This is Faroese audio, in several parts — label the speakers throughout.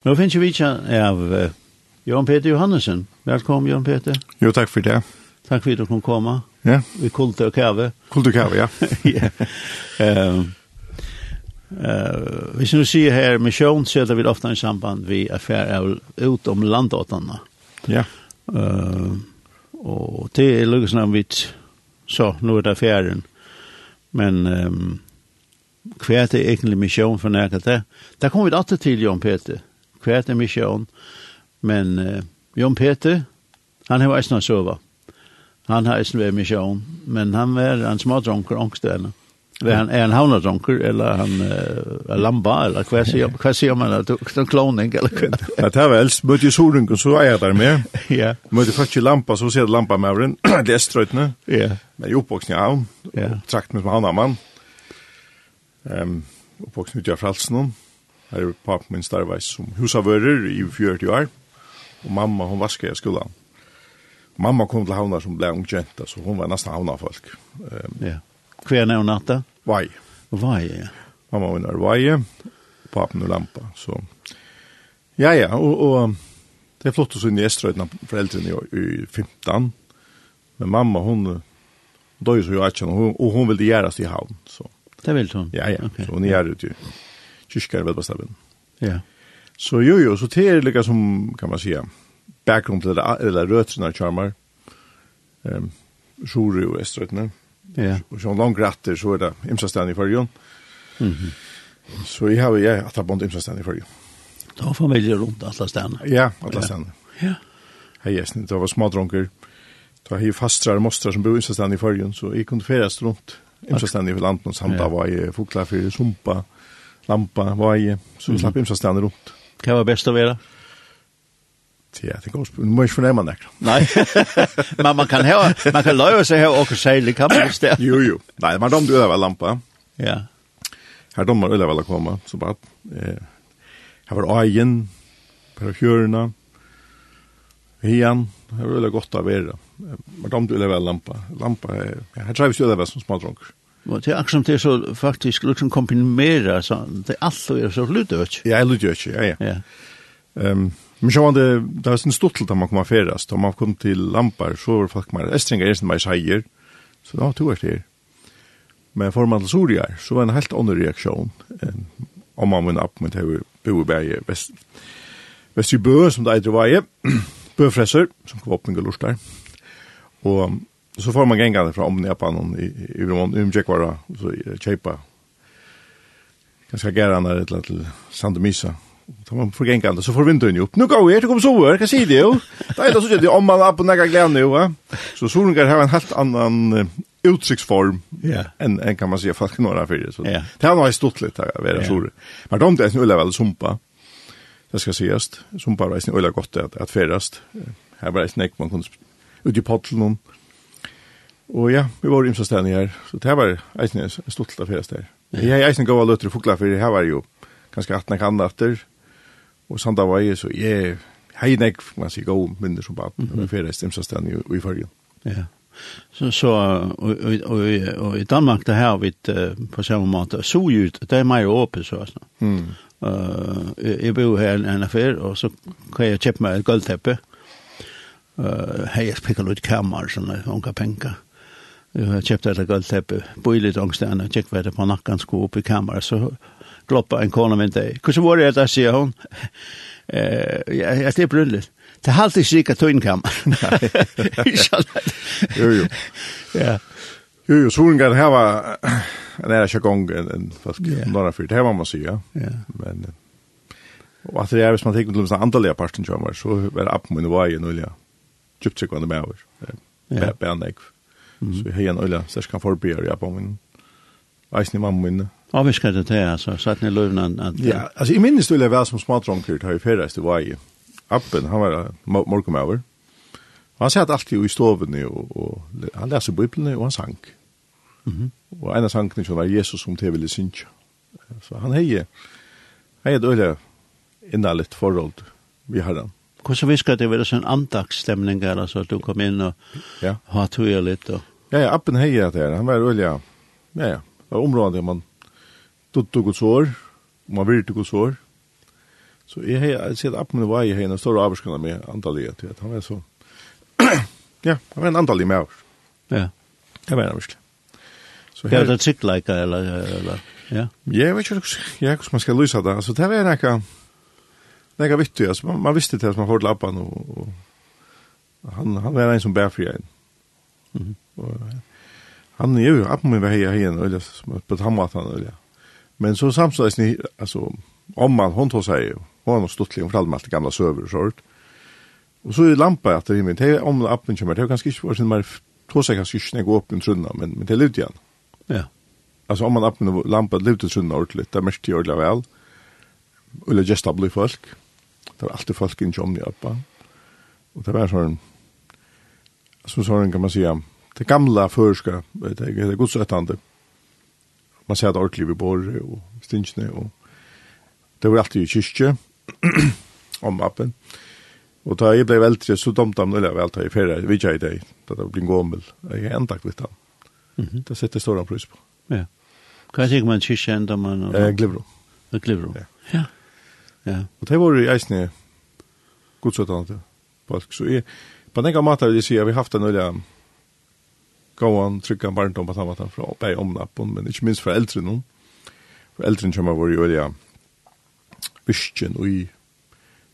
Speaker 1: Nå finnes vi ikke av uh, Jan Peter Johannesen. Velkommen, Jan Peter.
Speaker 2: Jo, takk for det.
Speaker 1: Takk for at du kom komme.
Speaker 2: Ja.
Speaker 1: Vi kulte og kave.
Speaker 2: Kulte og kave, ja.
Speaker 1: ja. Um, uh, hvis du sier her, misjon setter vi ofte i samband vi affær er ut om landåtene.
Speaker 2: Ja.
Speaker 1: Uh, og det er lukket når vi så, nå er det affæren. Men um, hva er det egentlig misjon for nærkete? Der kommer vi alltid til, Jan Peter kvært er misjon, men uh, Jon Peter, han har eisen å sove. Han har eisen vært misjon, men han var en smadronker ångstene. Er han, er han havnadronker, eller han uh, er lamba, eller hva sier, hva sier man, det er kloning, eller hva?
Speaker 2: Ja, det er vel, møtte jeg soringen, så er jeg der med.
Speaker 1: ja.
Speaker 2: Møtte først i lampa, så ser jeg lampa med den, det er strøytene.
Speaker 1: Ja.
Speaker 2: Men jeg er oppvoksen i
Speaker 1: havn,
Speaker 2: og trakt med som havnamann. Um, oppvoksen ut i Fralsen, Her er pappa min starveis som husavører i 40 år, og mamma hun vasker i skolan. Mamma kom til havna som ble ungjenta, så hun var nesten havna folk. Um,
Speaker 1: ja. Hva er nevna natta?
Speaker 2: Vai.
Speaker 1: Vai, ja.
Speaker 2: Mamma min er vai, og papen er lampa, så... Ja, ja, og, og det er flott å synne i Estrøyden foreldrene i, i 15, men mamma hun døy så jo ikke, og hun, og hun ville gjøre i havn, så...
Speaker 1: Det vil hun?
Speaker 2: Ja, ja,
Speaker 1: okay.
Speaker 2: så hun gjør det jo kyrkar vid Vastabin.
Speaker 1: Ja.
Speaker 2: Så jo jo, så det er lika som kan man säga background til det, eller rötterna charmar. Ehm Sjore og estrøtene.
Speaker 1: Ja.
Speaker 2: Og så langt retter, så er det imsastan i förrjön.
Speaker 1: Mm -hmm.
Speaker 2: Så jag har ju det er bont imsastan i förrjön.
Speaker 1: Da var familjer runt alle stanna.
Speaker 2: Ja, alle stanna.
Speaker 1: Ja.
Speaker 2: Hei, jeg snitt, det var små Da har jeg fastrar og mostrar som bor imsastan i förrjön så jag kunde ferast runt imsastan i landet og samt var fokla for Sumpa, Lampa, Vaje, så vi slapp mm. ymsa rundt.
Speaker 1: Hva var best å være?
Speaker 2: Ja, det går spørsmål. Du må ikke fornemme det.
Speaker 1: Nei, men man kan, heva, man kan løye seg her og seilig, kan man det.
Speaker 2: Jo, jo. Nei, man domte øver lampa.
Speaker 1: Ja.
Speaker 2: Her dommer øver vel å komme, så bare. Eh, her var øyen, her var fjørene, hian, her var øver godt å være. Man domte øver lampa. Lampa, ja, her treves øver som smadronker.
Speaker 1: Og det er akkurat som det er så faktisk liksom kombinera så det er alt og er så lydøk.
Speaker 2: Ja, lydøk, ja, ja.
Speaker 1: ja.
Speaker 2: Um, men så var det, det var en stuttel da man kom affæres, da man kom til Lampar, så var folk mer, Estringa er sin meg seier, så da tog jeg til. Men for man til Soriar, så var det en helt annen reaksjon, enn om man vinner opp med det vi bor i Berge, Vest, Vestribø, som det var i Vaje, Bøfresser, som kom opp med Galors der, og så får man gänga från om på och i i Rom um Jekvara så chepa. Kanske gärna när det till Sandomisa. Då man får gänga så får vintern upp. Nu går det kommer så här, kan se det ju. Det är så det om man upp några glädje nu va. Så solen har ha en helt annan uttrycksform
Speaker 1: Ja.
Speaker 2: En en kan man säga fast några för det
Speaker 1: så.
Speaker 2: Det har varit stort lite här
Speaker 1: vid
Speaker 2: yeah. Men de det är nu väl sumpa. Det ska ses. Sumpa är ju öliga gott att att färdast. Här var det snäck man kunde ut i potlen Og ja, vi var imsa stedene her, så det var eisen en stolt av fyrst her. Jeg har eisen gav løtter og fukla, for her var jo ganske 18 kan etter, og sanda var jeg, så jeg hei nek, man sier gav minner som bad, men fyrst imsa stedene jo i fargen.
Speaker 1: Ja, så, så og, og, og, og i Danmark det her, vi på samme måte, så ut, det er mer åpent, så altså.
Speaker 2: Mm.
Speaker 1: Uh, jeg bor her en affær, og så kan jeg kjøpe meg et guldteppe, uh, hei, jeg spikker litt kammer, sånn, unga penger, Jeg kjøpte et galt teppe, boi litt ångstene, kjekk hva det på nakken sko opp i kamera, så gloppa en kone min deg. Hvordan var det, da sier hun. Eh, jeg slipper rundt litt. Det er alltid slik at tøyen.
Speaker 2: Jo, jo.
Speaker 1: Ja.
Speaker 2: Jo, jo, Sorengar her var en sig gång en
Speaker 1: fast
Speaker 2: norra fyrt Her var man sier,
Speaker 1: Ja.
Speaker 2: Men og at det er, hvis man tenker til den andliga parten som var så var upp med vei, och ja. Djupt sig kvar med.
Speaker 1: Ja.
Speaker 2: Ja, Bernek. Så jeg har en øyla, så jeg kan forberede jeg på min eisen i mamma minne.
Speaker 1: Ja, vi skal det til, altså, så at ni at...
Speaker 2: Ja, altså, i minnes du jeg være som smadronker til jeg ferreist i vei. Appen, han var morgenmauer. Han satt alltid i stovene, og, og han leser biblene, og han sang.
Speaker 1: Mm -hmm.
Speaker 2: Og en av sangene var Jesus som til ville synge. Så han hei, hei et øyla innalett forhold vi har han.
Speaker 1: Hvordan visker det være sånn andagsstemning, eller så at du kom inn og
Speaker 2: ja.
Speaker 1: har tog litt og...
Speaker 2: Ja, ja, appen heja det här. Han var olja. Ja, ja. Det var området man dutt och sår. Man virte och sår. Så jag har sett appen var i henne stora avskarna med antalet. Han var så... ja, han var en antal med oss.
Speaker 1: Ja.
Speaker 2: Det var han visst. Så här...
Speaker 1: Ja, det är tryckleika eller... eller ja.
Speaker 2: ja, jeg vet inte hvordan man skal lysa det. Altså, det var en Det är viktigt. Alltså, man, man visste det at man får lappan og, og... han, han var en som bär för en. Mm -hmm han er ju upp med vad jag här eller på tammatan eller. Men så samtidigt ni alltså om man hon tog sig hon har stått meg alt allt gamla søver och sånt. Og så är lampa att det er om appen kommer det kanske inte för sin mer tog sig kanske inte gå upp en trunna men men det lut igen.
Speaker 1: Ja.
Speaker 2: Alltså om man appen lampa lut trunna ordentligt det mest gör det väl. Eller just folk. Det var alltid folk in jomni uppe. Och det var sån som sån kan man säga det gamla förska det det gott så man ser att orkliv i bor och stinchne och det var alltid i kyrkje om appen och då jag blev äldre så dumt om det väl ta i färre vid jag det det blir gommel jag är ända kvitt han
Speaker 1: Mhm.
Speaker 2: det sätter stora pris på.
Speaker 1: Ja. Kan jag man kyrkje ända man
Speaker 2: eh glivro.
Speaker 1: Glivro.
Speaker 2: Ja.
Speaker 1: Ja.
Speaker 2: Och det var ju ejsne gott så tant folk så är på den gamla matar det ser vi haft en öliga gåan, trygga barndom på samma sätt från bäg omnappon, men inte minst för äldre nu. För äldre kommer vår ju öliga visken och i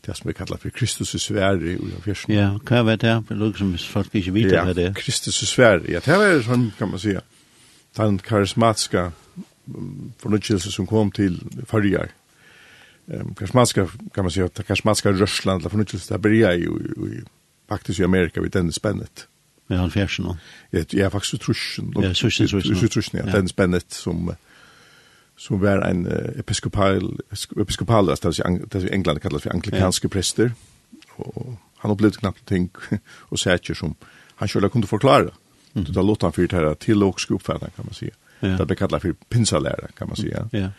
Speaker 2: det som vi kallar för Kristus i Sverige i fjärsen.
Speaker 1: Ja, kan vet det? Det låg som folk inte vet vad det är.
Speaker 2: Kristus i Sverige, ja, det var sån kan man säga. Den karismatiska förnyelse som kom till förrjar. Ehm karismatiska kan man säga att karismatiska Ryssland, eller förnyelse där började ju faktiskt i Amerika vid den spännet
Speaker 1: med han fjersen nå.
Speaker 2: Jeg er faktisk trusjen.
Speaker 1: Ja, trusjen, trusjen.
Speaker 2: Trusjen, ja. Den spennet som som var en episkopal episkopal alltså i England kallas för anglikanska präster och han upplevde knappt ting och säger som han skulle kunna förklara. Mm. Det låter han för det här till och kan man säga.
Speaker 1: Ja.
Speaker 2: Det blir kallat för pinsalärare kan man säga.
Speaker 1: Ja.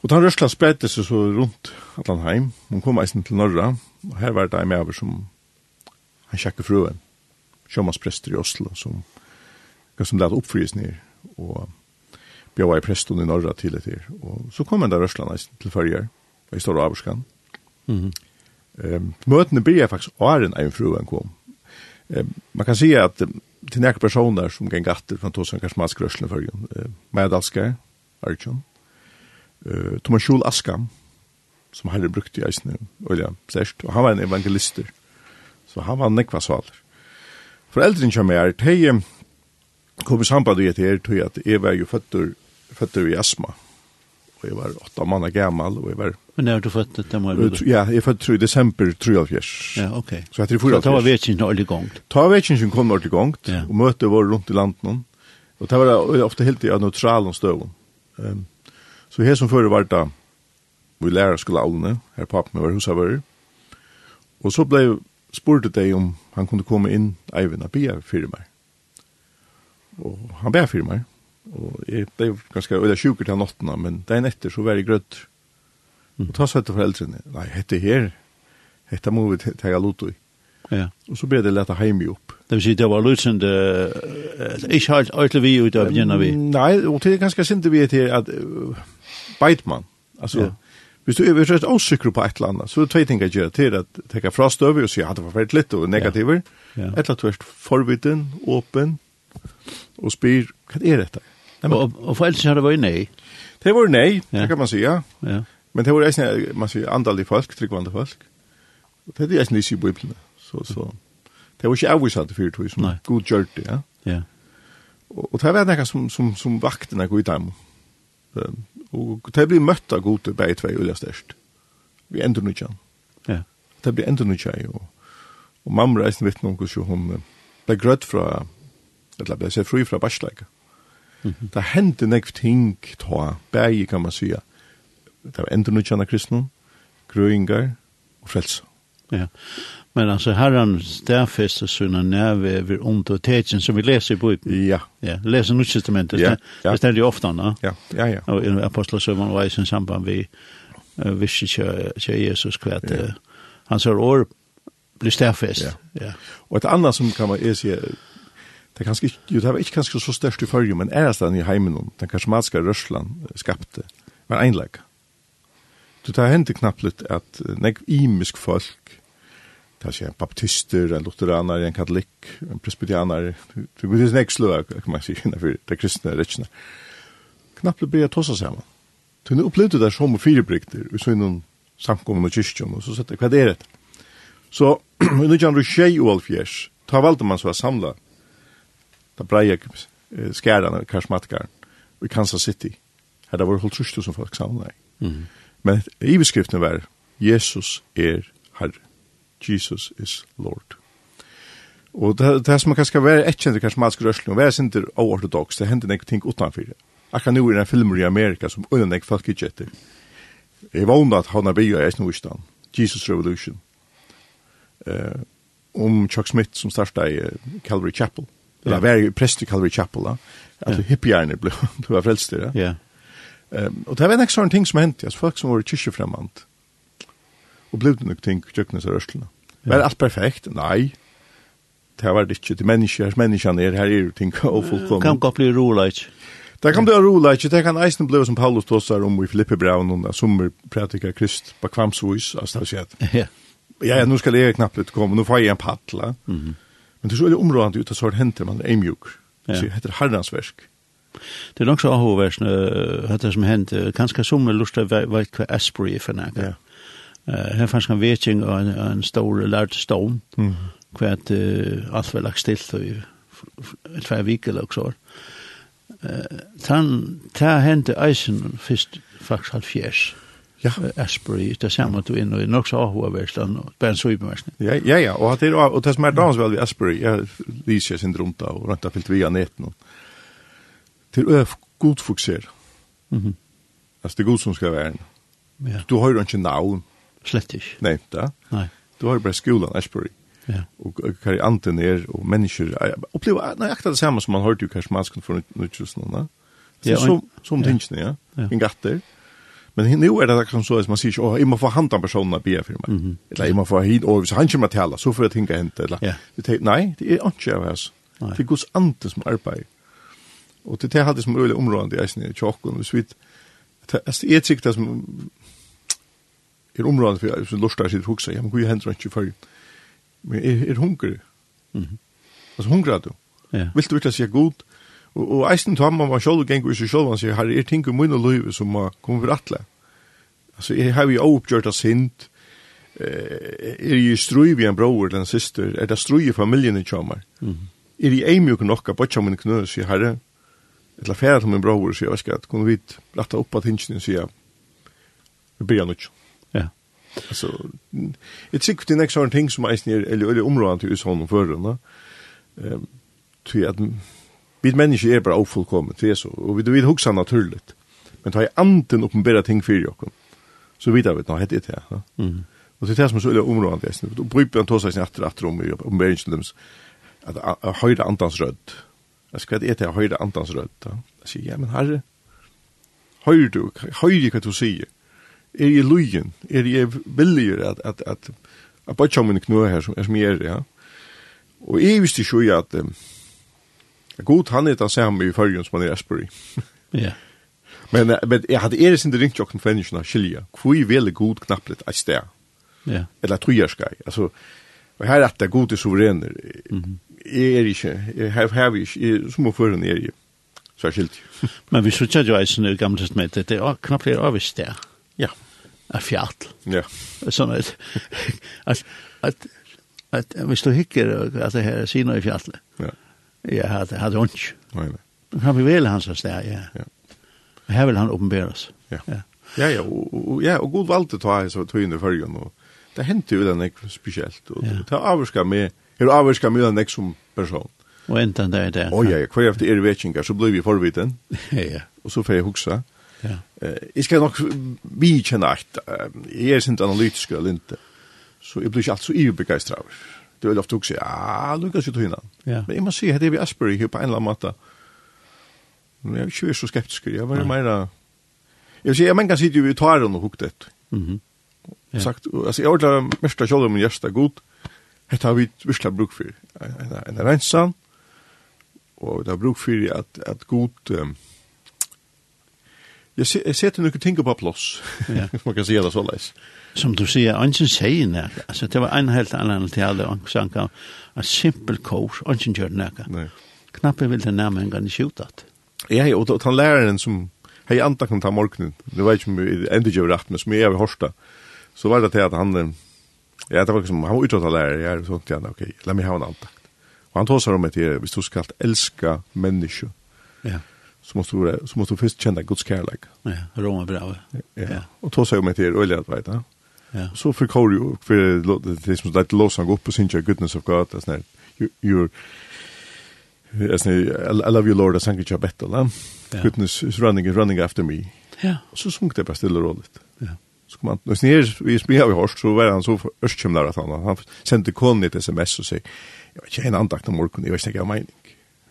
Speaker 2: Och den rörsla spredde sig så runt Atlantheim. Hon kom eisen till norra. Och här var det en över som han tjeckade fruen sjömansprester i Oslo som som lät uppfrys ned och bjøva i presten i norra till ett här. Och så kom den där rörslarna till färger i Stora avskan.
Speaker 1: Mm.
Speaker 2: Ehm mötena började faktisk åren en fruen kom. Um, man kan säga att til några personer som gäng gatter från Tosan Karsmask rörslen uh, Maja Madalska, Arjun. Eh Thomas Schul Askam som hade brukt i Eisne, eller särskilt. Han var en evangelister. Så han var nekva svaler. Foreldren som er, de kom i samband med det her, tog at jeg var jo føtter, føtter i astma. Og jeg var åtta måneder gammal, og jeg var...
Speaker 1: Men er du født det, må jeg
Speaker 2: vite? Ja, jeg født i desember 73.
Speaker 1: Ja, ok.
Speaker 2: Så etter 44.
Speaker 1: Så ta var vetsingen ordentlig gongt?
Speaker 2: Ta vetsingen kom ordentlig gongt,
Speaker 1: ja.
Speaker 2: og møte var rundt i landet. Og det var ofte helt i neutralen støvn. Um, så her som før var det, vi lærer skulle allene, her pappen var hos Og så ble spurte deg om han kunne komme inn Eivind og bia fyrir meg. Og han bia fyrir meg. Og jeg ble ganske øyla sjuker til nottena, men dagen etter så var jeg grødd. Og ta søtte foreldrene, nei, hette her, hette må vi tega lotu i.
Speaker 1: Ja.
Speaker 2: Og så ble det leta heimi opp.
Speaker 1: Det vil si, det var lutsend, uh, ikke alt ordentlig vi ut av bjena vi?
Speaker 2: Nei, og det er ganske sint vi er til at uh, Beitmann, altså,
Speaker 1: ja
Speaker 2: Hvis du er rett åsikker på et eller annet, så er det tvei ting å gjøre til at teka frastøver og si at det var veldig litt og negativer.
Speaker 1: Ja.
Speaker 2: Et eller annet vært forvidden, åpen og spyr, hva er dette? Nei, men,
Speaker 1: og, og foreldre har det vært nei?
Speaker 2: Det var nei,
Speaker 1: ja.
Speaker 2: det kan man si,
Speaker 1: ja.
Speaker 2: Men det var eisne, man sier, andallig folk, tryggvande folk. Og Det er eisne disse i Bibelen. Så, så. Det var ikke avvisat fyrir tog som
Speaker 1: nei.
Speaker 2: god gjør det, ja.
Speaker 1: ja.
Speaker 2: Og, og det var nekka som, som, som vakten er god i dem. Og det blir møtt av gode begge tvei ulike størst. Vi endur nu ikke
Speaker 1: Ja.
Speaker 2: Det blir endur nu ikke og, og mamma reisen vitt noen hos jo hun ble grøtt fra, eller ble seg fri fra barsleika.
Speaker 1: Mm -hmm.
Speaker 2: Det hendte nekv ting ta, begge kan man sija. Det var endur nu ikke av kristne, grøyngar og frelser.
Speaker 1: Ja. Men alltså herran nærve ved ondt og undertägen som vi läser i Bibelen.
Speaker 2: Ja.
Speaker 1: Ja, läser
Speaker 2: nu
Speaker 1: testamentet.
Speaker 2: Ja.
Speaker 1: Det ställer ju ofta, da.
Speaker 2: Ja. Ja, ja.
Speaker 1: Och i apostlarna var i sin samband vi visste ikke Jesus
Speaker 2: kvart.
Speaker 1: Han sa år blir stärfäst.
Speaker 2: Ja.
Speaker 1: ja.
Speaker 2: Och et annet som kan man se Det kanske jo, det var ikke kanske så størst i förr men är det i heimen, den karismatiske rörslan skapte var enlägg. Du tar hendt knappt litt at nek imisk folk, det er en baptister, en lutheraner, en katolikk, en presbytianer, du går til nek slå, kan man si, innenfor det kristne rettene. Knappt litt blir jeg tossa sammen. Du nu opplevde det som firebrikter, og så innom samkommun og kyrkjum, og så sett hva er det. Så, i 1921 og alfjers, ta valgte man så å samla, da breia skærene, karsmatkaren, i Kansas City, her det var holdt trusht som folk samla i.
Speaker 1: Mm.
Speaker 2: Men iverskriften var Jesus er Herre. Jesus is Lord. Og det, det som man kanskje være etkjent i karismatisk rørsling, og være sinter oortodox, det hender nek ting utanfyr. Akkurat nu er en filmer i Amerika som unna nek folk ikke etter. Jeg vågna at han er bygget i Eisnovistan, Jesus Revolution, uh, om Chuck Smith som starta i Calvary Chapel, eller
Speaker 1: yeah.
Speaker 2: var prest i Calvary Chapel, da, at
Speaker 1: yeah.
Speaker 2: hippierne ble, ble frelst i det.
Speaker 1: Yeah.
Speaker 2: Um, og det var en ekstra ting som hendte, altså folk som var kyrkjefremmant, og blev det nok ting kjøkkenes og rørslene. Ja. Var alt perfekt? Nei. Det var det ikke, det mennesker, menneskene er, her er ting og fullkomne.
Speaker 1: Kan gå bli rolig?
Speaker 2: Det kan bli rolig ikke, det kan eisen bli som Paulus tåsar om i Filippe Braun, som er krist, på altså det skjer.
Speaker 1: Ja.
Speaker 2: Ja, nu skal jeg knappt litt komme, nu får jeg en paddla.
Speaker 1: Mm.
Speaker 2: Men det er så veldig områdende ut av sånn henter man er mjuk.
Speaker 1: Ja.
Speaker 2: Det heter herrens versk.
Speaker 1: Det er nok så avhåverst, uh, det som hendte, kanskje som er lust av veit hva Asbury er for
Speaker 2: nægge.
Speaker 1: Uh, her fanns kan vetjeng av en, en stor lært stån,
Speaker 2: mm.
Speaker 1: hva at uh, alt var lagt stilt i tvær vik eller også. Uh, tan, ta hente eisen først faktisk halv fjers.
Speaker 2: Ja.
Speaker 1: Asbury, det samme du inn, og det er nok så avhåverst, og bare en søybeversen.
Speaker 2: Ja, ja, ja, og det, er, og det som er dans vel ved Asbury, jeg viser sin drumta, og rønta fyllt via neten, og til å god fokusere.
Speaker 1: Mm -hmm.
Speaker 2: Altså, det er god som skal være.
Speaker 1: Ja.
Speaker 2: Du har jo ikke navn.
Speaker 1: Slett ikke.
Speaker 2: Nei, da.
Speaker 1: Nei.
Speaker 2: Du har jo bare skolen, Ashbury.
Speaker 1: Ja.
Speaker 2: Og hva er anten er, og mennesker, Jeg opplever nøyaktig det samme som man hørte jo kanskje masken for noen. da.
Speaker 1: Ja,
Speaker 2: som, som
Speaker 1: ja.
Speaker 2: tingene, ja.
Speaker 1: ja.
Speaker 2: En gatter. Men nu är det där så att man säger åh, jag måste få hand om personerna be för mig.
Speaker 1: Mm.
Speaker 2: Eller jag måste få hit och hvis han kommer att tala så får att tänka inte eller. Yeah. Nej, det är inte jag
Speaker 1: alltså.
Speaker 2: Det är Guds ande som arbetar. Og til det hadde som øyelig områdende i eisen i tjokken, hvis vi, jeg tykker det som er områdende for jeg, som lortar sitt huksa, ja, men hvor hender ikke før, men er, er hungrig. Altså hungrig du.
Speaker 1: Ja.
Speaker 2: Vil du virkelig si god? Og, og eisen tar man man sjolv gengur i seg sjolv, han sier, her er ting i munn og løyve som må komme for atle. Altså, jeg har jo oppgjørt av sint, er jo strøy vi en bror eller en syster, er det strøy i familien i tjommer.
Speaker 1: Mm.
Speaker 2: Er jo eimjuk nokka, bort som en knøs i herre, eller färd som min bror så jag vet att kunde vi rätta upp att hinchen så jag vi blir nog.
Speaker 1: Ja.
Speaker 2: Alltså it sig det next sort things som är snär eller eller områden till sån förrän va. Ehm till att vi människor är bara ofullkomna det är så och vi vill huxa naturligt. Men ta i anden uppenbara ting för jag kan. Så vidare vet jag heter det ja.
Speaker 1: Mm.
Speaker 2: Och det är som så eller områden det är snär. Då bryr man tosa i snart att om uppenbarelsen att höra andans röd. Jeg skal et jeg høyre andans rødt. Jeg sier, ja, men herre, høyre du, høyre hva du sier. Er jeg lujen? Er jeg villig at, at, at, at bare kommer en knø her som, som jeg er, ja? Og jeg visste ikke jo at um, god han er det samme i førgen som han er i Asbury.
Speaker 1: Ja.
Speaker 2: Men, men jeg hadde eres ikke ringt jokken for menneskene å skilje. Hvor veldig god knapplet et sted?
Speaker 1: Ja.
Speaker 2: Eller at du gjør skal. Altså, og her er det er god
Speaker 1: i
Speaker 2: suverener. Mm jeg er ikke, jeg har, har ikke, jeg, som å føre er jeg, så er skilt.
Speaker 1: Men vi sier jo eisen i gamle testamentet, det er knapt flere avvist det.
Speaker 2: Ja.
Speaker 1: Er fjall.
Speaker 2: Ja.
Speaker 1: Sånn at, at, at, at hvis du hikker at det her sier noe i fjallet,
Speaker 2: ja.
Speaker 1: jeg hadde, hadde
Speaker 2: hunds. Nei,
Speaker 1: nei. Kan vi vel hans hans der, ja.
Speaker 2: ja.
Speaker 1: Her vil han åpenberes.
Speaker 2: Ja.
Speaker 1: Ja,
Speaker 2: ja, ja og, og, ja, og god valgte ta tog tøyne i førgen, og det hendte jo den ikke spesielt, og
Speaker 1: ja.
Speaker 2: det avvarska med, er avvarska mye nek som person.
Speaker 1: Og enda det er det.
Speaker 2: Å ja, hver efter er vetkingar, så blir vi forviten.
Speaker 1: ja.
Speaker 2: Og så får jeg huksa.
Speaker 1: Ja.
Speaker 2: Jeg skal nok vidkjenne at jeg er sint analytisk eller ikke. Så jeg blir ikke alt så ibegeistra over. Det er ofte også, ja, lukas jo tøyna.
Speaker 1: Ja.
Speaker 2: Men jeg må si, det er vi Asbury her på en eller annen måte. Men jeg er ikke så skeptisk. Jeg var mer... Jeg vil si, jeg kan sitter jo i taren og hukt et.
Speaker 1: Mm ja.
Speaker 2: Sagt, altså, jeg ordlar mest av kjolum min gjersta god. Ja Hetta har vi virkelig bruk for en, en rensa, og det har bruk for at, at god... Um, jeg, se, jeg setter noen ting på plås,
Speaker 1: ja.
Speaker 2: man kan si det så leis.
Speaker 1: Som du sier, ansen sier nek, altså det var en helt annan til tale, ansen kan, en simpel kors, ansen gjør nek. Knappe vil det nærmere gang skjutat.
Speaker 2: Ja, og den læreren som, hei antakna ta morgenen, det var ikke mye, enda gjør rett, men som jeg har hørt så var det til at han, Ja, det var liksom, han var utåt lärare, jag sånt inte gärna, okej, lär mig ha en antakt. Och han tåsar om att det, vi du ska älska människor,
Speaker 1: ja.
Speaker 2: så, måste du, så måste du först känna Guds kärlek.
Speaker 1: Ja, Roma bra.
Speaker 2: Ja. ja. Och tåsar om att det är öliga att veta.
Speaker 1: Ja.
Speaker 2: Så för Korio, för det som det låser han gå upp och synka goodness of God, det you you're, Alltså, I love you Lord, I thank you for better, Goodness is running, is running after me.
Speaker 1: Ja.
Speaker 2: Så sjönk det bara stille och roligt.
Speaker 1: Ja
Speaker 2: ska man når snir, vi spiller vi hørst, så var han så örskymlar at han han sendte konen et sms og sier, jeg vet ikke, en andakt om morgen, jeg vet inte vad mening.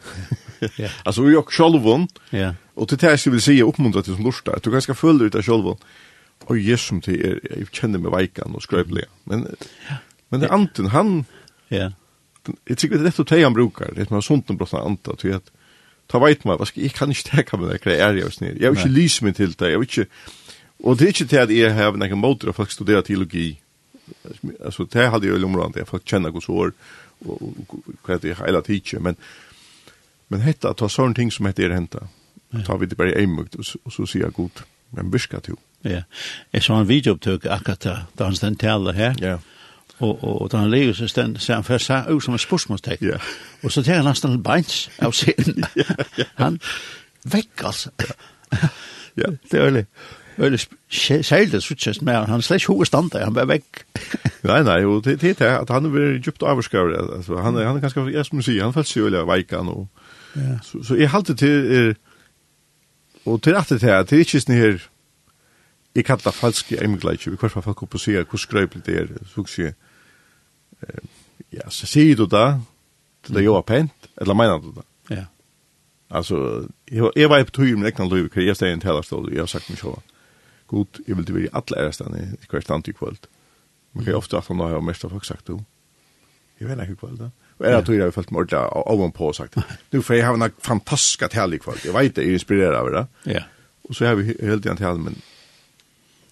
Speaker 1: Ja.
Speaker 2: Alltså vi och Shalvon.
Speaker 1: Ja.
Speaker 2: til det jeg vil si, säga uppmuntra till som lust at du ganske full ut av Shalvon. og yes som till er, jag känner mig vikan och skrövlig. Men men det er anten, han
Speaker 1: ja.
Speaker 2: jeg tykker det er rett og teg han brukar. Det är man sånt en brottsna anta til at, ta veit meg, vad ska jag kan ikke teka med det här är jag snir. Jag vill
Speaker 1: inte
Speaker 2: lysa meg til det. jeg vill ikke Og det er ikke til at jeg har noen måter at folk studerer teologi. Altså, det hadde jeg jo området, at folk kjenner hos år, og hva det er hele tiden, men, men hette, ta sånne ting som heter er hentet, ta vi det bare i eimugt, og så sier jeg god, men virka til.
Speaker 1: Ja, jeg så en videoopptøk akkurat da da han stendt taler her,
Speaker 2: ja.
Speaker 1: og, og, og da han leger seg stendt, så han først sa ut som en spørsmålstek,
Speaker 2: ja.
Speaker 1: og så tar han nesten beins av scenen. han vekk, altså.
Speaker 2: ja.
Speaker 1: Det er veldig. Eller særlig suttjest med han, han slett ikke standa, han var vekk.
Speaker 2: nei, nei, og det er det at han er veldig djupt avskrevet, altså, han, han er ganske, jeg som sier, han føler seg veldig av veikan, og,
Speaker 1: ja.
Speaker 2: så, så jeg halte til, er, og til at det er, det er ikke sånn her, jeg kallar det falske emgleitje, vi kvartfall folk opp og sier hvor skrøypelig det er, så ikke, ja, så sier du da, til det, jo er pent, eller mener du det?
Speaker 1: Ja.
Speaker 2: Altså, jeg, jeg var på tur med ekna løyve, hva jeg steg en talerstål, jeg har sagt meg sjåan god, jeg vil være i alle ærestene i hver stand i kvöld. Man kan jo ofte at han har mest av folk sagt du, Jeg vet ikke i kvöld da. Og er at jeg har følt meg ordentlig av og på og sagt. nu får jeg ha en fantastisk tal i kvöld. Jeg vet det, jeg inspirerer av det.
Speaker 1: Ja.
Speaker 2: Og så har vi hele tiden tal, men...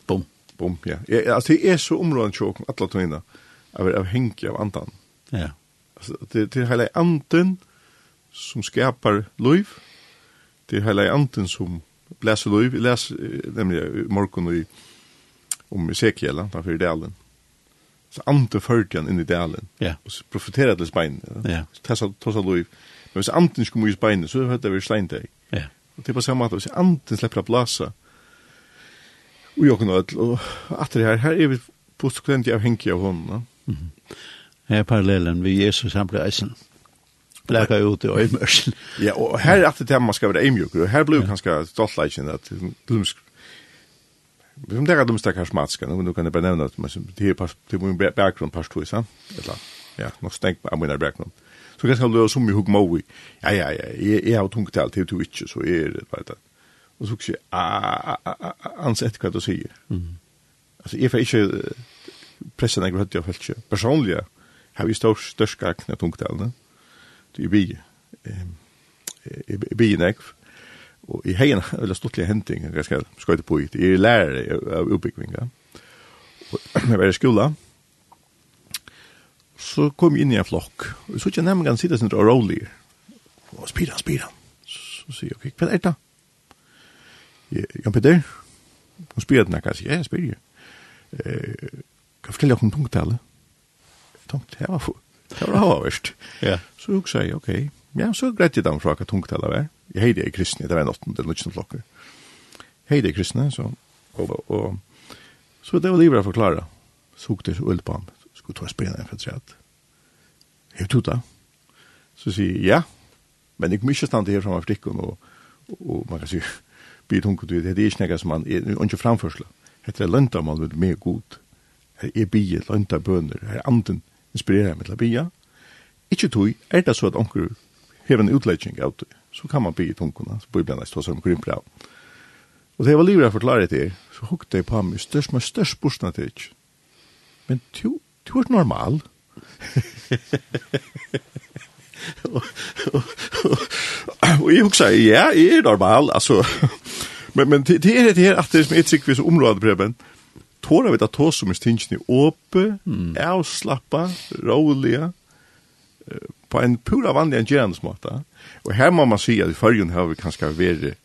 Speaker 1: Bom.
Speaker 2: Bom, ja. Jeg, altså, det er så områden tjåk, alle tøyene, av, av henke av andan.
Speaker 1: Ja.
Speaker 2: Altså, det, det er hele anden som skapar liv. Det er hele anden som läser Louis, läs nämligen Morkon i om Ezekiel, där för delen. Så ante han in i delen.
Speaker 1: Ja.
Speaker 2: Och så profeterade det spinn.
Speaker 1: Ja.
Speaker 2: Tessa tassa tassa Men så anten skulle ju spinn så hade vi slängt dig.
Speaker 1: Ja.
Speaker 2: Och det på samma sätt så anten släpper blåsa. Och jag kunde och att det här här är vi på skrent jag hänker av
Speaker 1: honom. Mhm. Här parallellen vi Jesus han blir isen bleka ut i øymørsen.
Speaker 2: ja, og her er alltid det man skal være eimjukker, og her blir jo kanskje stolt at at Vi Som det er de stakkars matska, nu kan jeg bare nevne at det er min bakgrunn par to, sant? Ja, nok stengt av min bakgrunn. Så ganske løy som jeg hugg må i, ja, ja, ja, jeg har tungt alt, det er du ikke, så jeg er det, vet det. Og så sier jeg, ansett hva du sier. Altså, jeg får ikke pressen jeg har hørt jeg har hørt ikke. Personlig har vi størst størst størst størst størst størst i bi, i bi nekv, og i heien, eller stortlige henting, jeg skal skøyte på i, jeg er lærere av utbyggvinga, og jeg var i skola, så kom jeg inn i en flokk, og så ikke nemlig han sitte sin og rolig, og spira spira. så sier jeg, ok, hva er det da? Jan Peter, hun spyr den, jeg sier, jeg spyr, hva forteller jeg om tungtale? Jeg tenkte, var for, Det var havavist.
Speaker 1: Ja.
Speaker 2: Så hun sier, ok, ja, så greit jeg dem fra hva tungtale var. Jeg heide jeg kristne, det var en åttende eller noe klokker. Heide jeg kristne, så, og, og, så det var livet jeg forklare. Så gikk det så øl på ham, skulle ta spennende for at jeg tog det. Så sier jeg, ja, men jeg må ikke stande her framme av dikken, og, og man kan si, blir tungt ut, det er ikke noe som man, er ikke framførsel. Det er lønta man med meg god. Det er bie, lønta bøner, det er anden, inspirera meg til å bia. Ikke tog, er det så at onker hever en utlegging av det, så kan man bia i tungene, så blir blant stås om grymprav. Og det var livet jeg forklaret til, så hukte jeg på meg størst, men størst bursna til ikke. Men du, du er normal. Og jeg huksa, ja, jeg er normal, altså. men, men det er det her at det er som er trikvis området, Preben, tåra vi att tå som är stingene åpe,
Speaker 1: mm.
Speaker 2: avslappa, roliga, på en pura vanlig en gerandesmåte. Og her må man si at i førjen har vi kanskje vært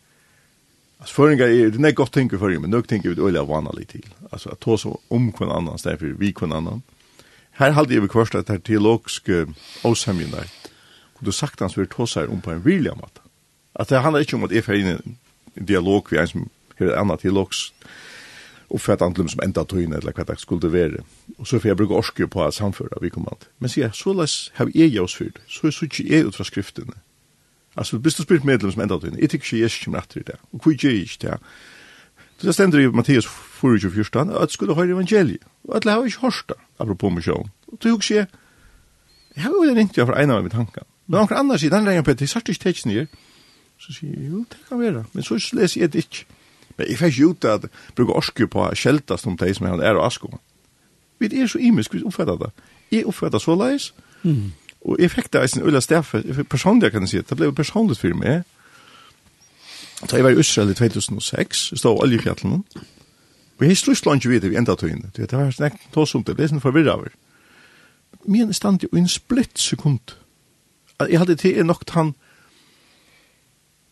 Speaker 2: Alltså förringar är det nej gott tänker för men nu tänker vi det öliga vana lite till. Alltså att ta så om kvann annan stäffer vi kvann annan. Här hade jag bekvärst att här teologisk osämjen där. Och då sagt han så vi tar om på en vilja mat. Att det handlar inte om att är för en dialog vi er som hur ett annat oppfatt antlim som enda tøyne, eller hva det skulle være. Og så får jeg bruke orske på å samføre vi kommer alt. Men sier jeg, så les har jeg jeg oss fyrt, så er så ikke jeg ut fra skriftene. Altså, hvis du spyrt medlem som enda tøyne, jeg tykker ikke jeg kommer etter det, og hvor gjør jeg ikke det? Det stender i Mattias 24, at skulle høre evangeliet, og at det har ikke hørt det, apropos misjon. Og det er jo ikke jeg, jeg har jo det ringt jeg for en av mine tanker. Men noen andre sier, den regner på at det er sart ikke tekst nye, så sier jeg, jo, det kan være, men så leser jeg det ikke. Men jeg fikk ikke ut at bruker orske på å kjeltas om de som er og asko. Vi er så imisk, vi oppfatter det. Jeg oppfatter så leis,
Speaker 1: mm.
Speaker 2: og jeg fikk det i sin ulla staffe, personlig kan jeg si, det ble personlig for meg. Da jeg var i Israel i 2006, jeg stod i oljefjallene, og jeg slust langt jo videre vi enda tøyene. Det var snakk tås det, det er sånn forvirra over. Men jeg stand jo i en splitt sekund. Jeg hadde til nok han,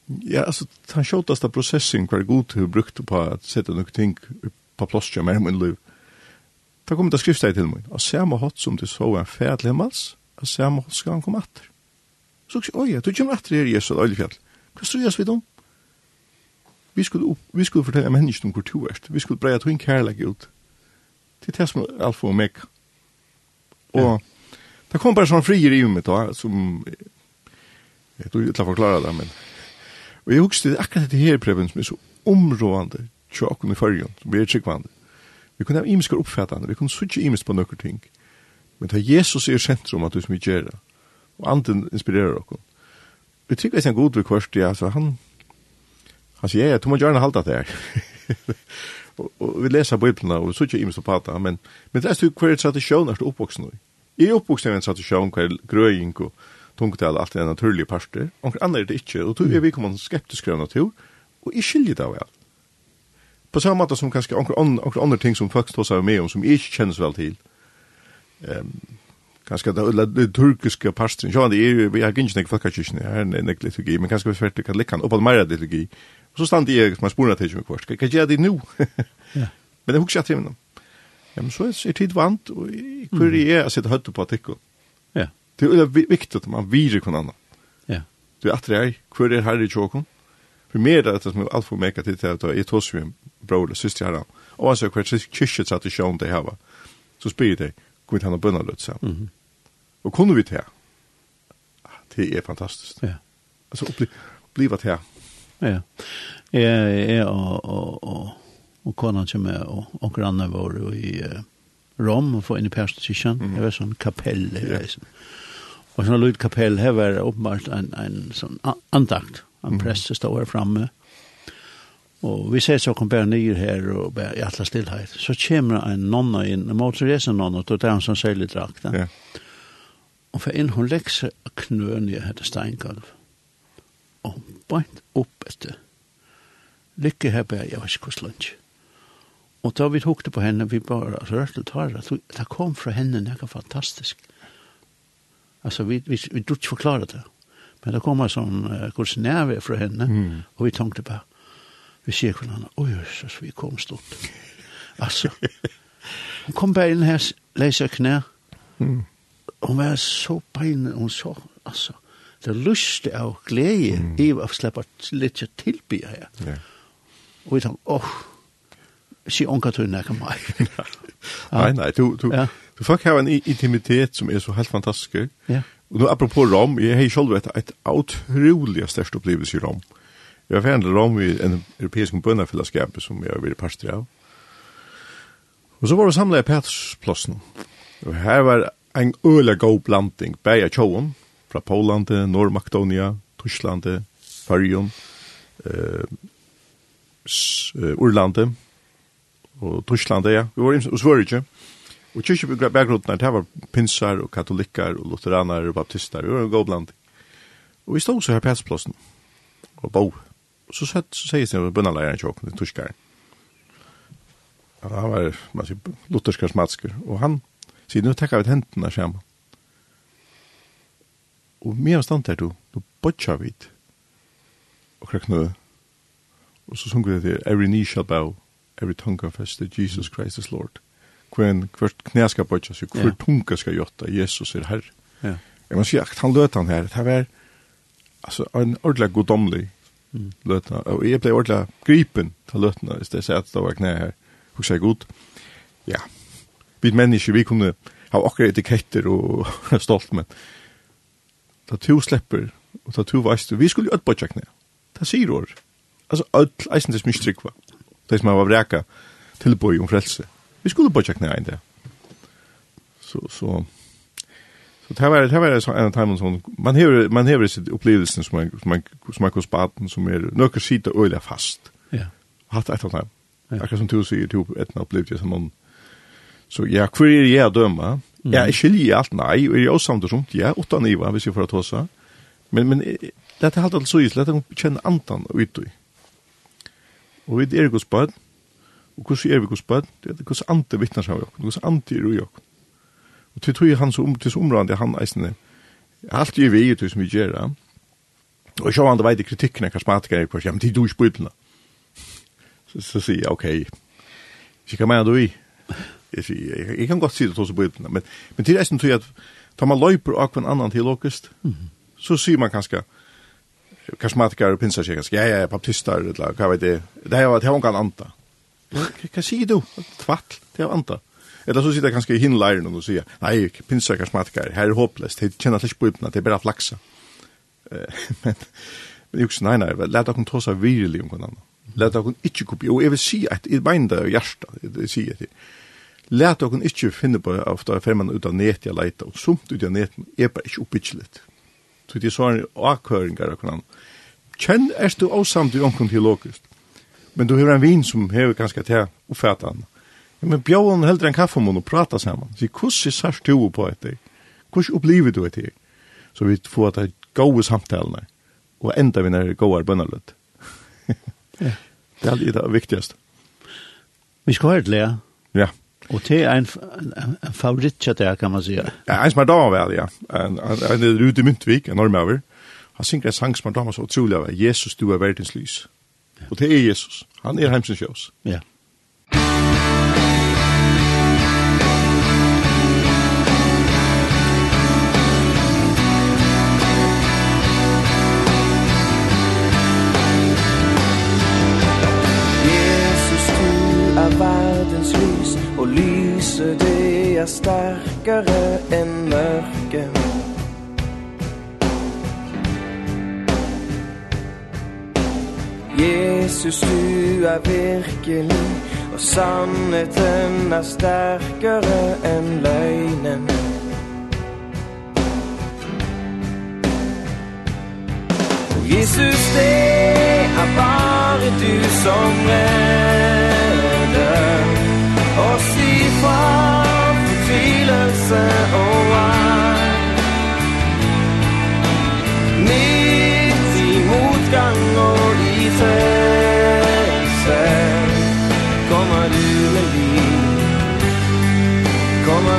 Speaker 2: Ja, altså, den sjåtaste prosessen hver god til brukte på at sette noen ting på plass til meg i min liv. Da kom det skriftsteg til meg, og samme hatt som du så en fæd til himmels, og samme hatt skal han komme etter. Så sier, oi, du kommer etter her, Jesus, og Øylefjall. Hva tror jeg vi om? Vi skulle, vi skulle fortelle menneskene om hvor to er. Vi skulle breie to en kærlegg ut. Det er det som er alfa og meg. Og det kom bare sånn frier i meg da, som, jeg tror ikke til å forklare det, men Og jeg husker det akkurat dette her, Preben, som er så områdende tjokken i fargen, som vi er tryggvande. Vi kunne ha imiske oppfattende, vi kunne suttje imisk på nøkker ting. Men det er Jesus er sentrum at du som vi gjør det. Og anden inspirerer oss. Vi tykker ikke en god ved kvart, ja, så han, han sier, ja, du må gjerne halda det her. og, og vi leser Bibelen, og vi suttje imisk på det, men, men det er hver tradisjon er du oppvoksen i. Jeg er oppvoksen i en tradisjon hver grøying og tungtal alt er naturlige parster, og andre er det ikke, og tog er vi kommer skeptisk av natur, og jeg skiljer det vel. På samme måte som kanskje andre andre ting som folk tås seg med om, som jeg ikke kjennes vel til, um, kanskje det, det, det turkiske parstren, sjåan det er, vi har ikke ikke folkakirkene, jeg har nek liturgi, men kanskje vi svært kan lekka han, opp av mer liturgi, og så stand jeg, man spurna til meg først, kan gjøre det
Speaker 1: nu?
Speaker 2: Men det hukkje at jeg minna. Ja, men så er tid vant, og hvor er jeg å sitte høyt på
Speaker 1: at
Speaker 2: Det er viktig at man virer kun annan.
Speaker 1: Ja.
Speaker 2: Du att det är kvar är här i chocken. För mer det som jag allt får meka til at jeg tås vi en bror och syster här. Og så kvar så kyrkets att det sjön det här va. Så spyr det. Kom han och bönna lut så.
Speaker 1: Mhm.
Speaker 2: Og kunne vi det? Det er fantastisk.
Speaker 1: Ja.
Speaker 2: Altså, bli blivat här.
Speaker 1: Ja. Eh eh och och og och konan som og, og grannar vår i Rom og få inn i Perstekirken. Mm. Jag var sånn kapell
Speaker 2: eller
Speaker 1: Ja. Og sånn lut kapell här var åpenbart en en sån andakt. En prest som står här framme. Og vi ser så kom bare nye her og bare i alle stillhet. Så kommer en nonna inn, en motorresen nonna, og det er hon som säljer drakt.
Speaker 2: Ja.
Speaker 1: Og for Och för en hon läxer knön i hette steinkalv. Og bant opp etter. Lykke her bare, jeg vet ikke hvordan lunch. Og da vi tok det på henne, vi bare rørte og tar det. Det kom fra henne, noe fantastisk. fantastiskt Alltså vi, vi, vi tror inte förklara det. Men det kommer som uh, kurs nerve från henne.
Speaker 2: Mm.
Speaker 1: Och vi tänkte bara, vi ser varandra, oj, så vi kom stort. alltså, hon kom bara in här, läser knä.
Speaker 2: Mm.
Speaker 1: Hon var så pejn, hon så alltså, det lust av glädje mm. i att släppa lite tillby här.
Speaker 2: Yeah.
Speaker 1: Och vi tänkte, åh, oh, si onka tunna kan mig.
Speaker 2: Nei, nei, du, du,
Speaker 1: ja.
Speaker 2: For folk har en intimitet som er så helt fantastisk.
Speaker 1: Ja.
Speaker 2: Og nå, apropos Rom, jeg har selv vært et utrolig størst opplevelse i Rom. Jeg har vært Rom i en europeisk bønnafellesskap som jeg har vært parster av. Og så var det samlet i Petersplassen. Og her var en øyelig god blanding, bare av tjoen, fra Poland, Nord-Makedonia, Tyskland, Færgjøn, eh, Urlande, og Tyskland, ja. Vi var i Sverige. Og kyrkjebakgrunnen her, var pinsar og katolikkar og lutheranar og baptistar, og en god blanding. Og vi stod så her på hetsplåsen, og bo. Og så sett, så sier det bønnaleiren tjåkne, tuskar. Han var, man sier, lutherska smatsker, og han sier, nu tekka vi hendene sammen. Og mye av stand her, du, du bodja vid, og krekna, og så sjunger det til, every knee shall bow, every tongue confess that Jesus Christ is Lord kven kvart knä ska bötja sig kvart yeah. tunga ska jotta, Jesus är herre. Ja. Yeah. Jag måste säga att han löt han här. Det var alltså en ordentlig godomlig mm. lötna. Och jag blev ordentlig gripen till lötna istället så att det var knä här. Och säg god. Ja. Vi människor vi kunde ha akkurat etiketter och stolt men da to slipper, og da to veist, vi skulle jo ju bötja knæ, det sier år. Altså, öll eisen det smystrikva. Det som var vräka tilbøy om frelse. Mm Vi skulle bara checka ner det. Så så så det var det var det så en time sån man hör man hör sitt upplevelsen som man som man som man kostar som är några skita öliga fast. Ja. Hatt ett tag. Akkurat som du säger typ ett upplevelse som man så ja, hur är det jag döma? Ja, jag skiljer allt nej och jag samt och sånt. Ja, åtta niva vi ska för att hossa. Men men det har hållt alltså ju lätt att känna antan ut. Och vi är gott spart. Og hvordan er vi hos bøtt? Det er hvordan ante vittnes av jokken, hvordan ante er ui jokken. Og til tog han så om, til området han eisende, alt er vi i tog som vi gjør, og så han det veit i kritikken av karismatiker, jeg kvart, ja, men tid du i bøttene. Så, så sier jeg, ok, ikke hva mener du i? Jeg sier, jeg, jeg kan godt si det hos bøttene, men, men til eisende tog at, tar man løyper av en annan til åkest, så sier man kanskje, karismatiker og pinsakirkas, ja, ja, ja, baptister, eller hva vet jeg, det her var et hevngan anta hva sier du? Tvatt, det er anta. Eller så sitter jeg kanskje i hinleiren og sier, nei, pinnsøkers matkar, her er håpløst, jeg kjenner ikke på det er bare flaksa. Men, men jeg nei, nei, let dere ta seg virkelig om hverandre. Let dere ikke kopi, og jeg vil si at jeg mener det er hjertet, jeg sier det. Let dere ikke finne på ofte fem man ut av net jeg leiter, og sumt ut av net, er bare ikke oppbyggelig. Så det er sånn avkøringer av hverandre. Kjenn er du avsamt i omkring til logisk. Men du har en vin som har ganska till uppfattan. Ja, men bjöd hon hellre en kaffe och prata samman. Så hur sars du på det? Hur upplever du det? Så vi får att det goda samtalen och ända vi när det går bönarlut. Det är det viktigaste.
Speaker 1: Vi ska höra det,
Speaker 2: Ja.
Speaker 1: Og det är en, en, en favoritchat där kan man säga.
Speaker 2: Ja, en som er da väl, ja. En, en, en är ute i Myntvik, en norrmöver. Han synger en sang som er da, så utrolig av Jesus, du är världens lys. Og det er Jesus. Han er heimsens sjøs.
Speaker 1: Ja.
Speaker 3: Jesus, verdens lys, og lyset det er sterkere enn mørket Jesus, du er virkelig Og sannheten er sterkere enn løgnen. Jesus, det er bare du som redder Og si fra fortvilelse og vei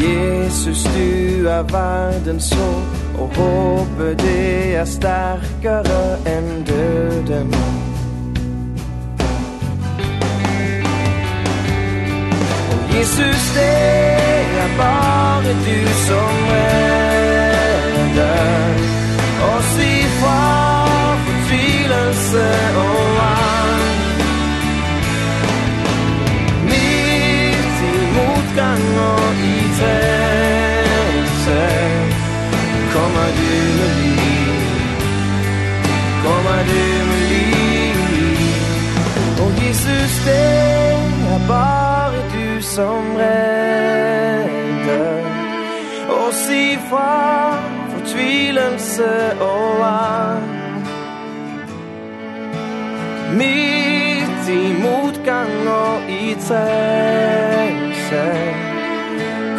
Speaker 3: Jesus du er verdens så Og håpet det er sterkere enn døden Jesus det er bare du som redder Oss ifra som redder Og si fra fortvilelse og angst Midt i motgang og i trengsel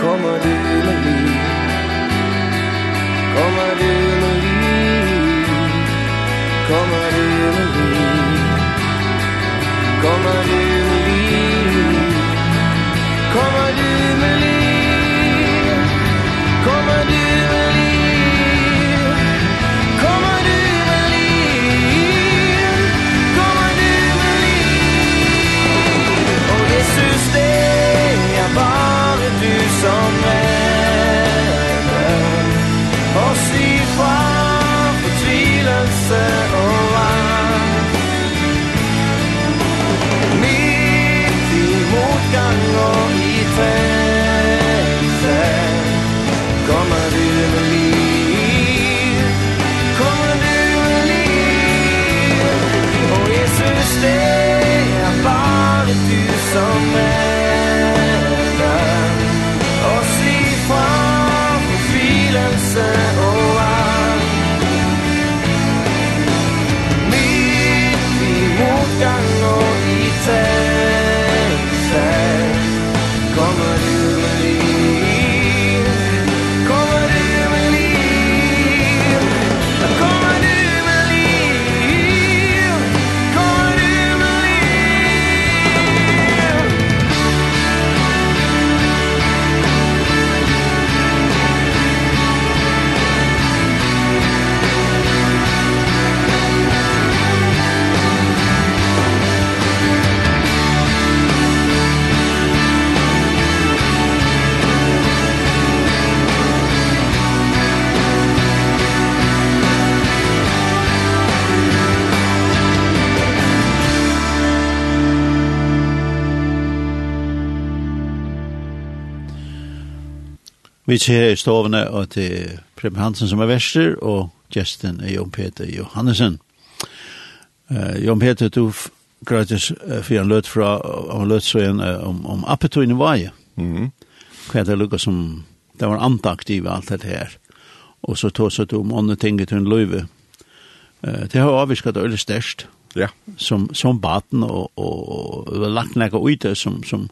Speaker 3: Kommer du med liv? Kommer du med liv? Kommer du med liv? Kommer du
Speaker 1: Vi ser i stovene og til Preben Hansen som er verster, og gesten er Jon Peter Johannesen. Uh, Jon Peter, du gratis uh, for en løt fra, og løt så en uh, om, om appetøyne vaje.
Speaker 2: Mm.
Speaker 1: Hva er det lukket som, det var antakt i alt det her. Og så tog så du om andre ting til en løyve. Uh, det har avvisket det øyne størst.
Speaker 2: Ja.
Speaker 1: Som, som baten og, og, og lagt noe ut som, som